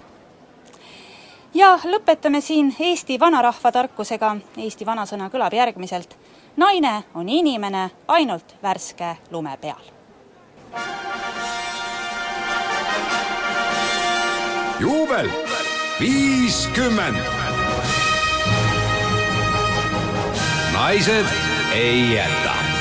Ja lõpetame siin Eesti vanarahva tarkusega. Eesti vanasõna kõlab järgmiselt. naine on inimene ainult värske lume peal. juubel viiskümmend naised ei jäta.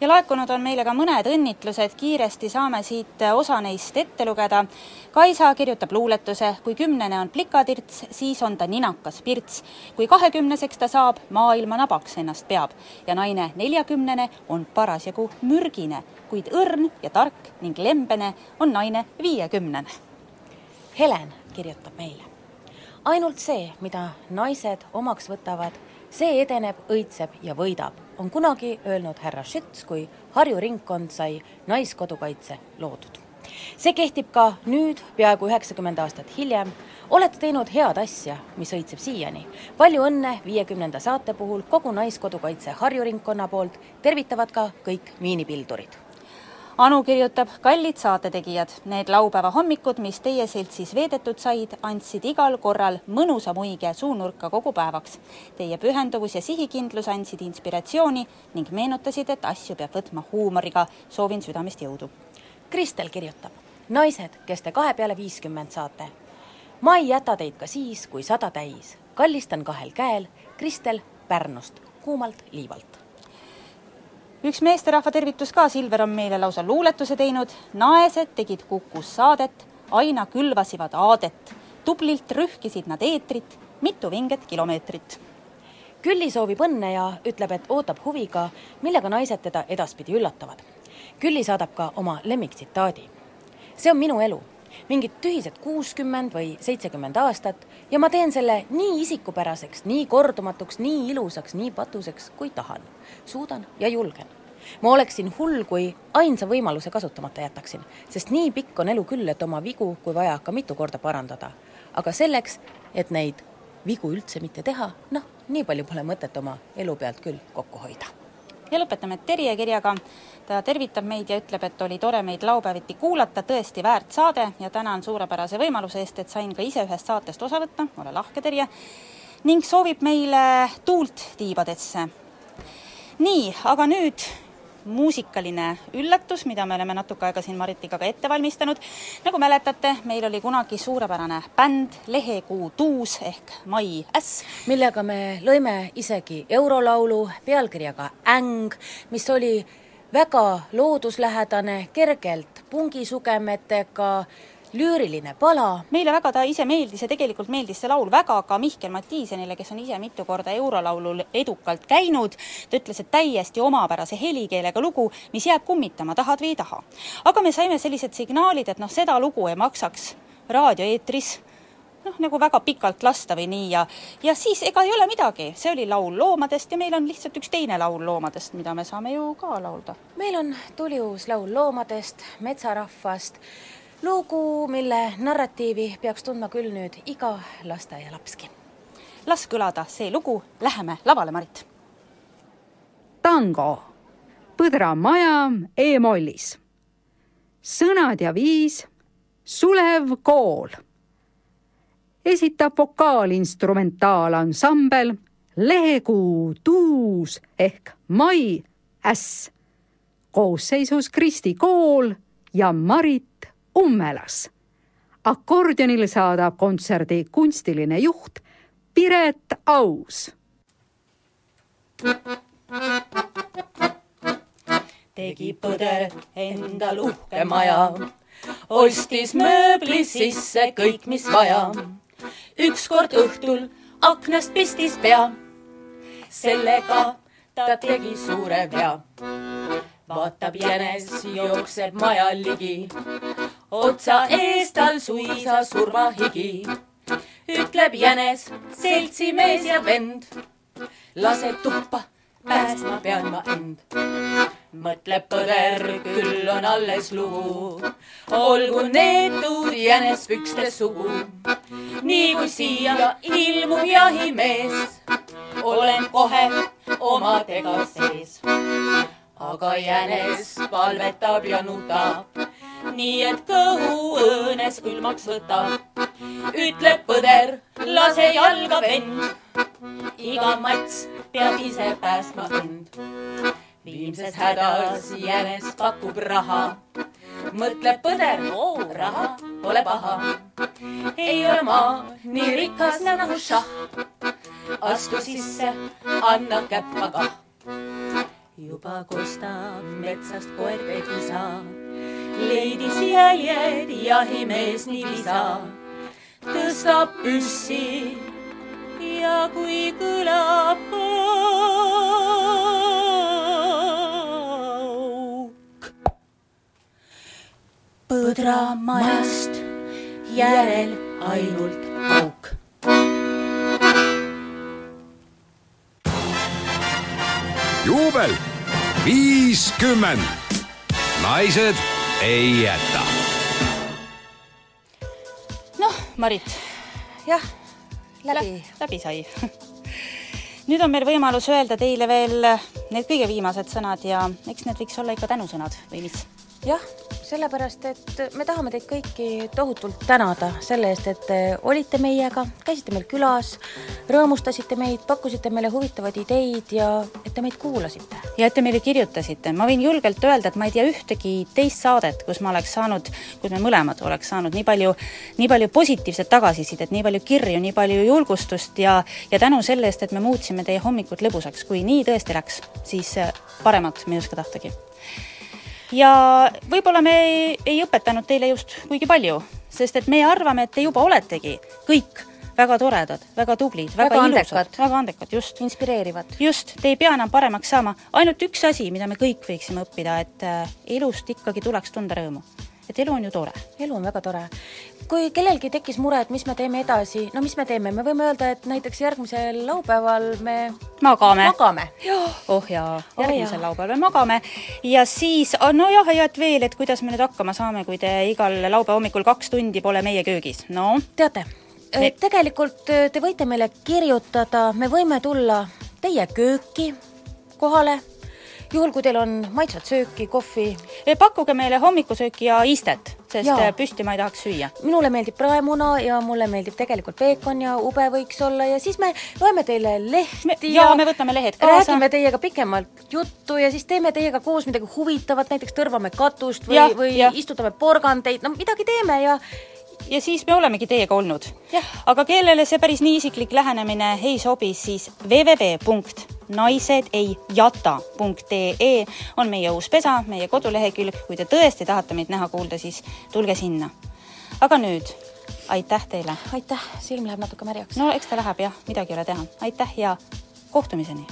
Ja laekunud on meile ka mõned õnnitlused, kiiresti saame siit osa neist ette lugeda. Kaisa kirjutab luuletuse, kui kümnene on plikatirts, siis on ta ninakas pirts. kui kahekümneseks ta saab, maailma nabaks ennast peab. ja naine neljakümnene on parasjagu mürgine, kuid õrn ja tark ning lembene on naine viiekümnene. Helen kirjutab meile. ainult see, mida naised omaks võtavad, see edeneb, õitseb ja võidab on kunagi öelnud härra Schütz, kui Harju ringkond sai Naiskodukaitse loodud. see kehtib ka nüüd, peaaegu üheksakümmend aastat hiljem. olete teinud head asja, mis õitseb siiani. palju õnne viiekümnenda saate puhul kogu Naiskodukaitse Harju ringkonna poolt tervitavad ka kõik miinipildurid Anu kirjutab, kallid saatetegijad, need laupäeva hommikud, mis teie seltsis veedetud said, andsid igal korral mõnusa muige suunurka kogu päevaks. Teie pühenduvus ja sihikindlus andsid inspiratsiooni ning meenutasid, et asju peab võtma huumoriga. soovin südamest jõudu. Kristel kirjutab, naised, kes te kahe peale viiskümmend saate, ma ei jäta teid ka siis, kui sada täis. kallistan kahel käel, Kristel Pärnust, kuumalt liivalt üks meesterahva tervitus ka, Silver on meile lausa luuletuse teinud. naesed tegid Kukus saadet, aina külvasivad aadet. tublilt rühkisid nad eetrit, mitu vinget kilomeetrit. Külli soovib õnne ja ütleb, et ootab huviga, millega naised teda edaspidi üllatavad. Külli saadab ka oma lemmiktsitaadi. see on minu elu mingid tühised kuuskümmend või seitsekümmend aastat ja ma teen selle nii isikupäraseks, nii kordumatuks, nii ilusaks, nii patuseks, kui tahan. suudan ja julgen. ma oleksin hull, kui ainsa võimaluse kasutamata jätaksin, sest nii pikk on elu küll, et oma vigu, kui vaja, ka mitu korda parandada. aga selleks, et neid vigu üldse mitte teha, noh, nii palju pole mõtet oma elu pealt küll kokku hoida. Ja lõpetame Terje kirjaga ta tervitab meid ja ütleb, et oli tore meid laupäeviti kuulata, tõesti väärt saade ja tänan suurepärase võimaluse eest, et sain ka ise ühest saatest osa võtta, ole lahke, Terje, ning soovib meile tuult tiibadesse. nii, aga nüüd muusikaline üllatus, mida me oleme natuke aega siin Maritiga ka ette valmistanud. nagu mäletate, meil oli kunagi suurepärane bänd Lehekuu tuus ehk Mai Äss. millega me lõime isegi eurolaulu pealkirjaga Äng, mis oli väga looduslähedane, kergelt pungisugemetega, lüüriline pala. meile väga ta ise meeldis ja tegelikult meeldis see laul väga ka Mihkel Matiisenile, kes on ise mitu korda Eurolaulul edukalt käinud. ta ütles, et täiesti omapärase helikeelega lugu, mis jääb kummitama, tahad või ei taha. aga me saime sellised signaalid, et noh, seda lugu ei maksaks raadioeetris noh, nagu väga pikalt lasta või nii ja ja siis ega ei ole midagi, see oli laul loomadest ja meil on lihtsalt üks teine laul loomadest, mida me saame ju ka laulda. meil on tuliuus laul loomadest, metsarahvast, lugu, mille narratiivi peaks tundma küll nüüd iga lasteaialapski. las kõlada see lugu, läheme lavale, Marit. tango, Põdra maja E-mollis. sõnad ja viis, Sulev kool esitab vokaalinstrumentaalansambel Lehekuu tuus ehk Mai Äss koosseisus Kristi Kool ja Marit Ummelas. akordionil saadab kontserdi kunstiline juht Piret Aus. tegi põder endal uhke maja, ostis mööbli sisse kõik, mis vaja ükskord õhtul aknast pistis pea. sellega ta tegi suure vea. vaatab jänes, jookseb maja ligi. Otsa ees tal suisa surmahigi. ütleb jänes, seltsimees ja vend. lase tuppa, päästma pean ma end mõtleb põder, küll on alles lugu. olgu neetud jänespükstes sugu. nii kui siia ilmub jahimees, olen kohe omadega sees. aga jänes palvetab ja nutab, nii et kõhu õõnes külmaks võtab. ütleb põder, lase jalga vend. iga mats peab ise päästma end viimses hädas jänes pakub raha. mõtleb põder, raha pole paha. ei ole maa nii rikas nagu šah. astu sisse, anna käppa kah. juba kostab metsast koerte kisa. Leidis jäljed jahimees nii visa, tõstab püssi ja kui kõlab pauk. põdramajast järel ainult pauk. juubel viiskümmend. naised ei jäta. noh, Marit. jah, läbi. läbi sai nüüd on meil võimalus öelda teile veel need kõige viimased sõnad ja eks need võiks olla ikka tänusõnad või mis? Jah, sellepärast, et me tahame teid kõiki tohutult tänada selle eest, et te olite meiega, käisite meil külas, rõõmustasite meid, pakkusite meile huvitavaid ideid ja et te meid kuulasite. ja et te meile kirjutasite, ma võin julgelt öelda, et ma ei tea ühtegi teist saadet, kus ma oleks saanud, kus me mõlemad oleks saanud nii palju, nii palju positiivset tagasisidet, nii palju kirju, nii palju julgustust ja ja tänu selle eest, et me muutsime teie hommikud lõbusaks, kui nii tõesti läks, siis paremat me ei oska tahtagi ja võib-olla me ei, ei õpetanud teile just kuigi palju, sest et me arvame, et te juba oletegi kõik väga toredad, väga tublid, väga, väga ilusad, väga andekad, just. inspireerivad. just, te ei pea enam paremaks saama, ainult üks asi, mida me kõik võiksime õppida, et äh, elust ikkagi tuleks tunda rõõmu et elu on ju tore. elu on väga tore. kui kellelgi tekkis mure, et mis me teeme edasi, no mis me teeme, me võime öelda, et näiteks järgmisel laupäeval me magame. magame. oh jaa, järgmisel oh, laupäeval me magame ja siis, nojah, ja et veel, et kuidas me nüüd hakkama saame, kui te igal laupäeva hommikul kaks tundi pole meie köögis, no. teate me..., tegelikult te võite meile kirjutada, me võime tulla teie kööki kohale juhul, kui teil on maitsvat sööki, kohvi. pakkuge meile hommikusööki ja istet, sest ja. püsti ma ei tahaks süüa. minule meeldib praemuna ja mulle meeldib tegelikult peekon ja ube võiks olla ja siis me loeme teile lehti ja, me võtame lehed kaasa. räägime teiega pikemalt juttu ja siis teeme teiega koos midagi huvitavat, näiteks tõrvame katust või, või ja. istutame porgandeid, no midagi teeme ja ja siis me olemegi teiega olnud. aga kellele see päris nii isiklik lähenemine ei sobi, siis www.naisedeijata.ee on meie uus pesa, meie kodulehekülg, kui te tõesti tahate meid näha, kuulda, siis tulge sinna. aga nüüd aitäh teile! aitäh, silm läheb natuke märjaks. no eks ta läheb jah, midagi ei ole teha. aitäh ja kohtumiseni!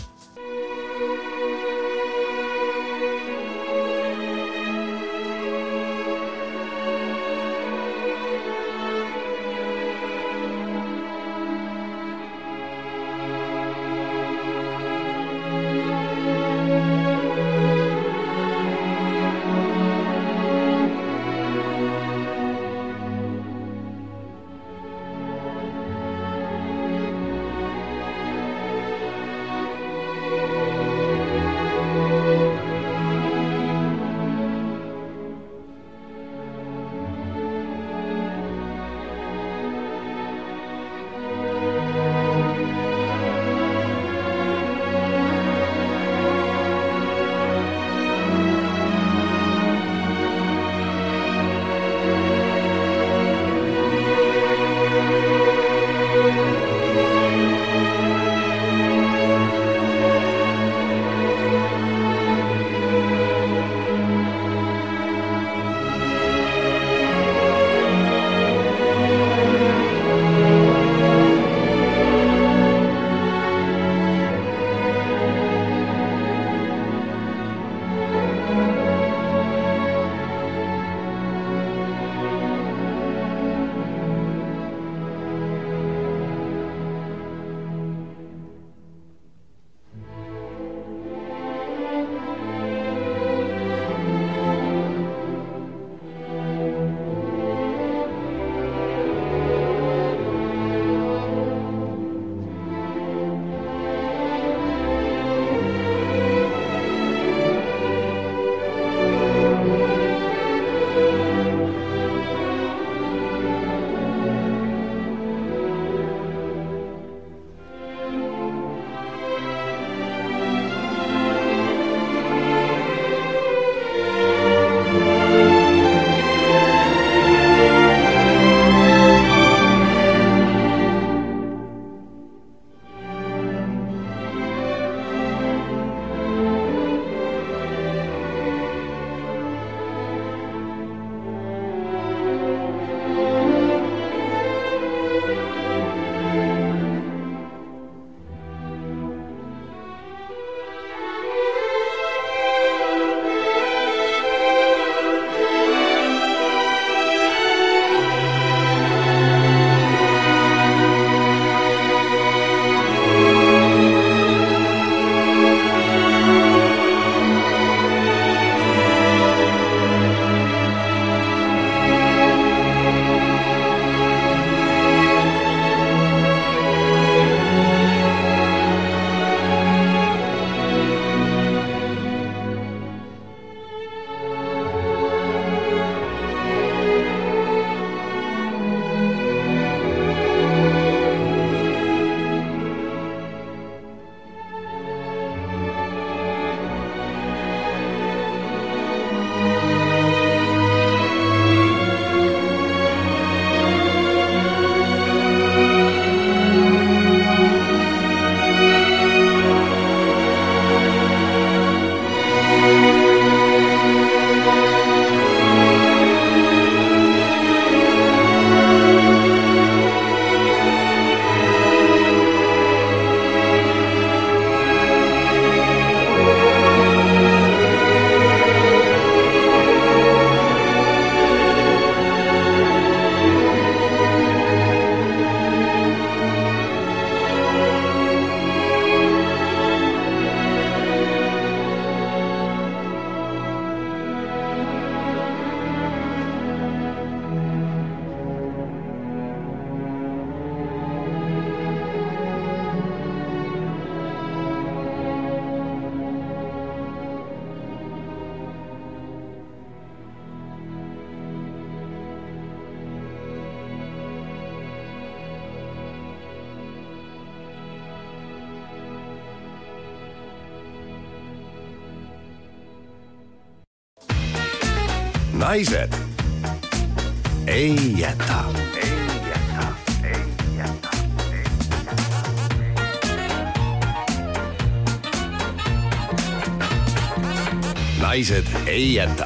Naised ei jäta. naised ei jäta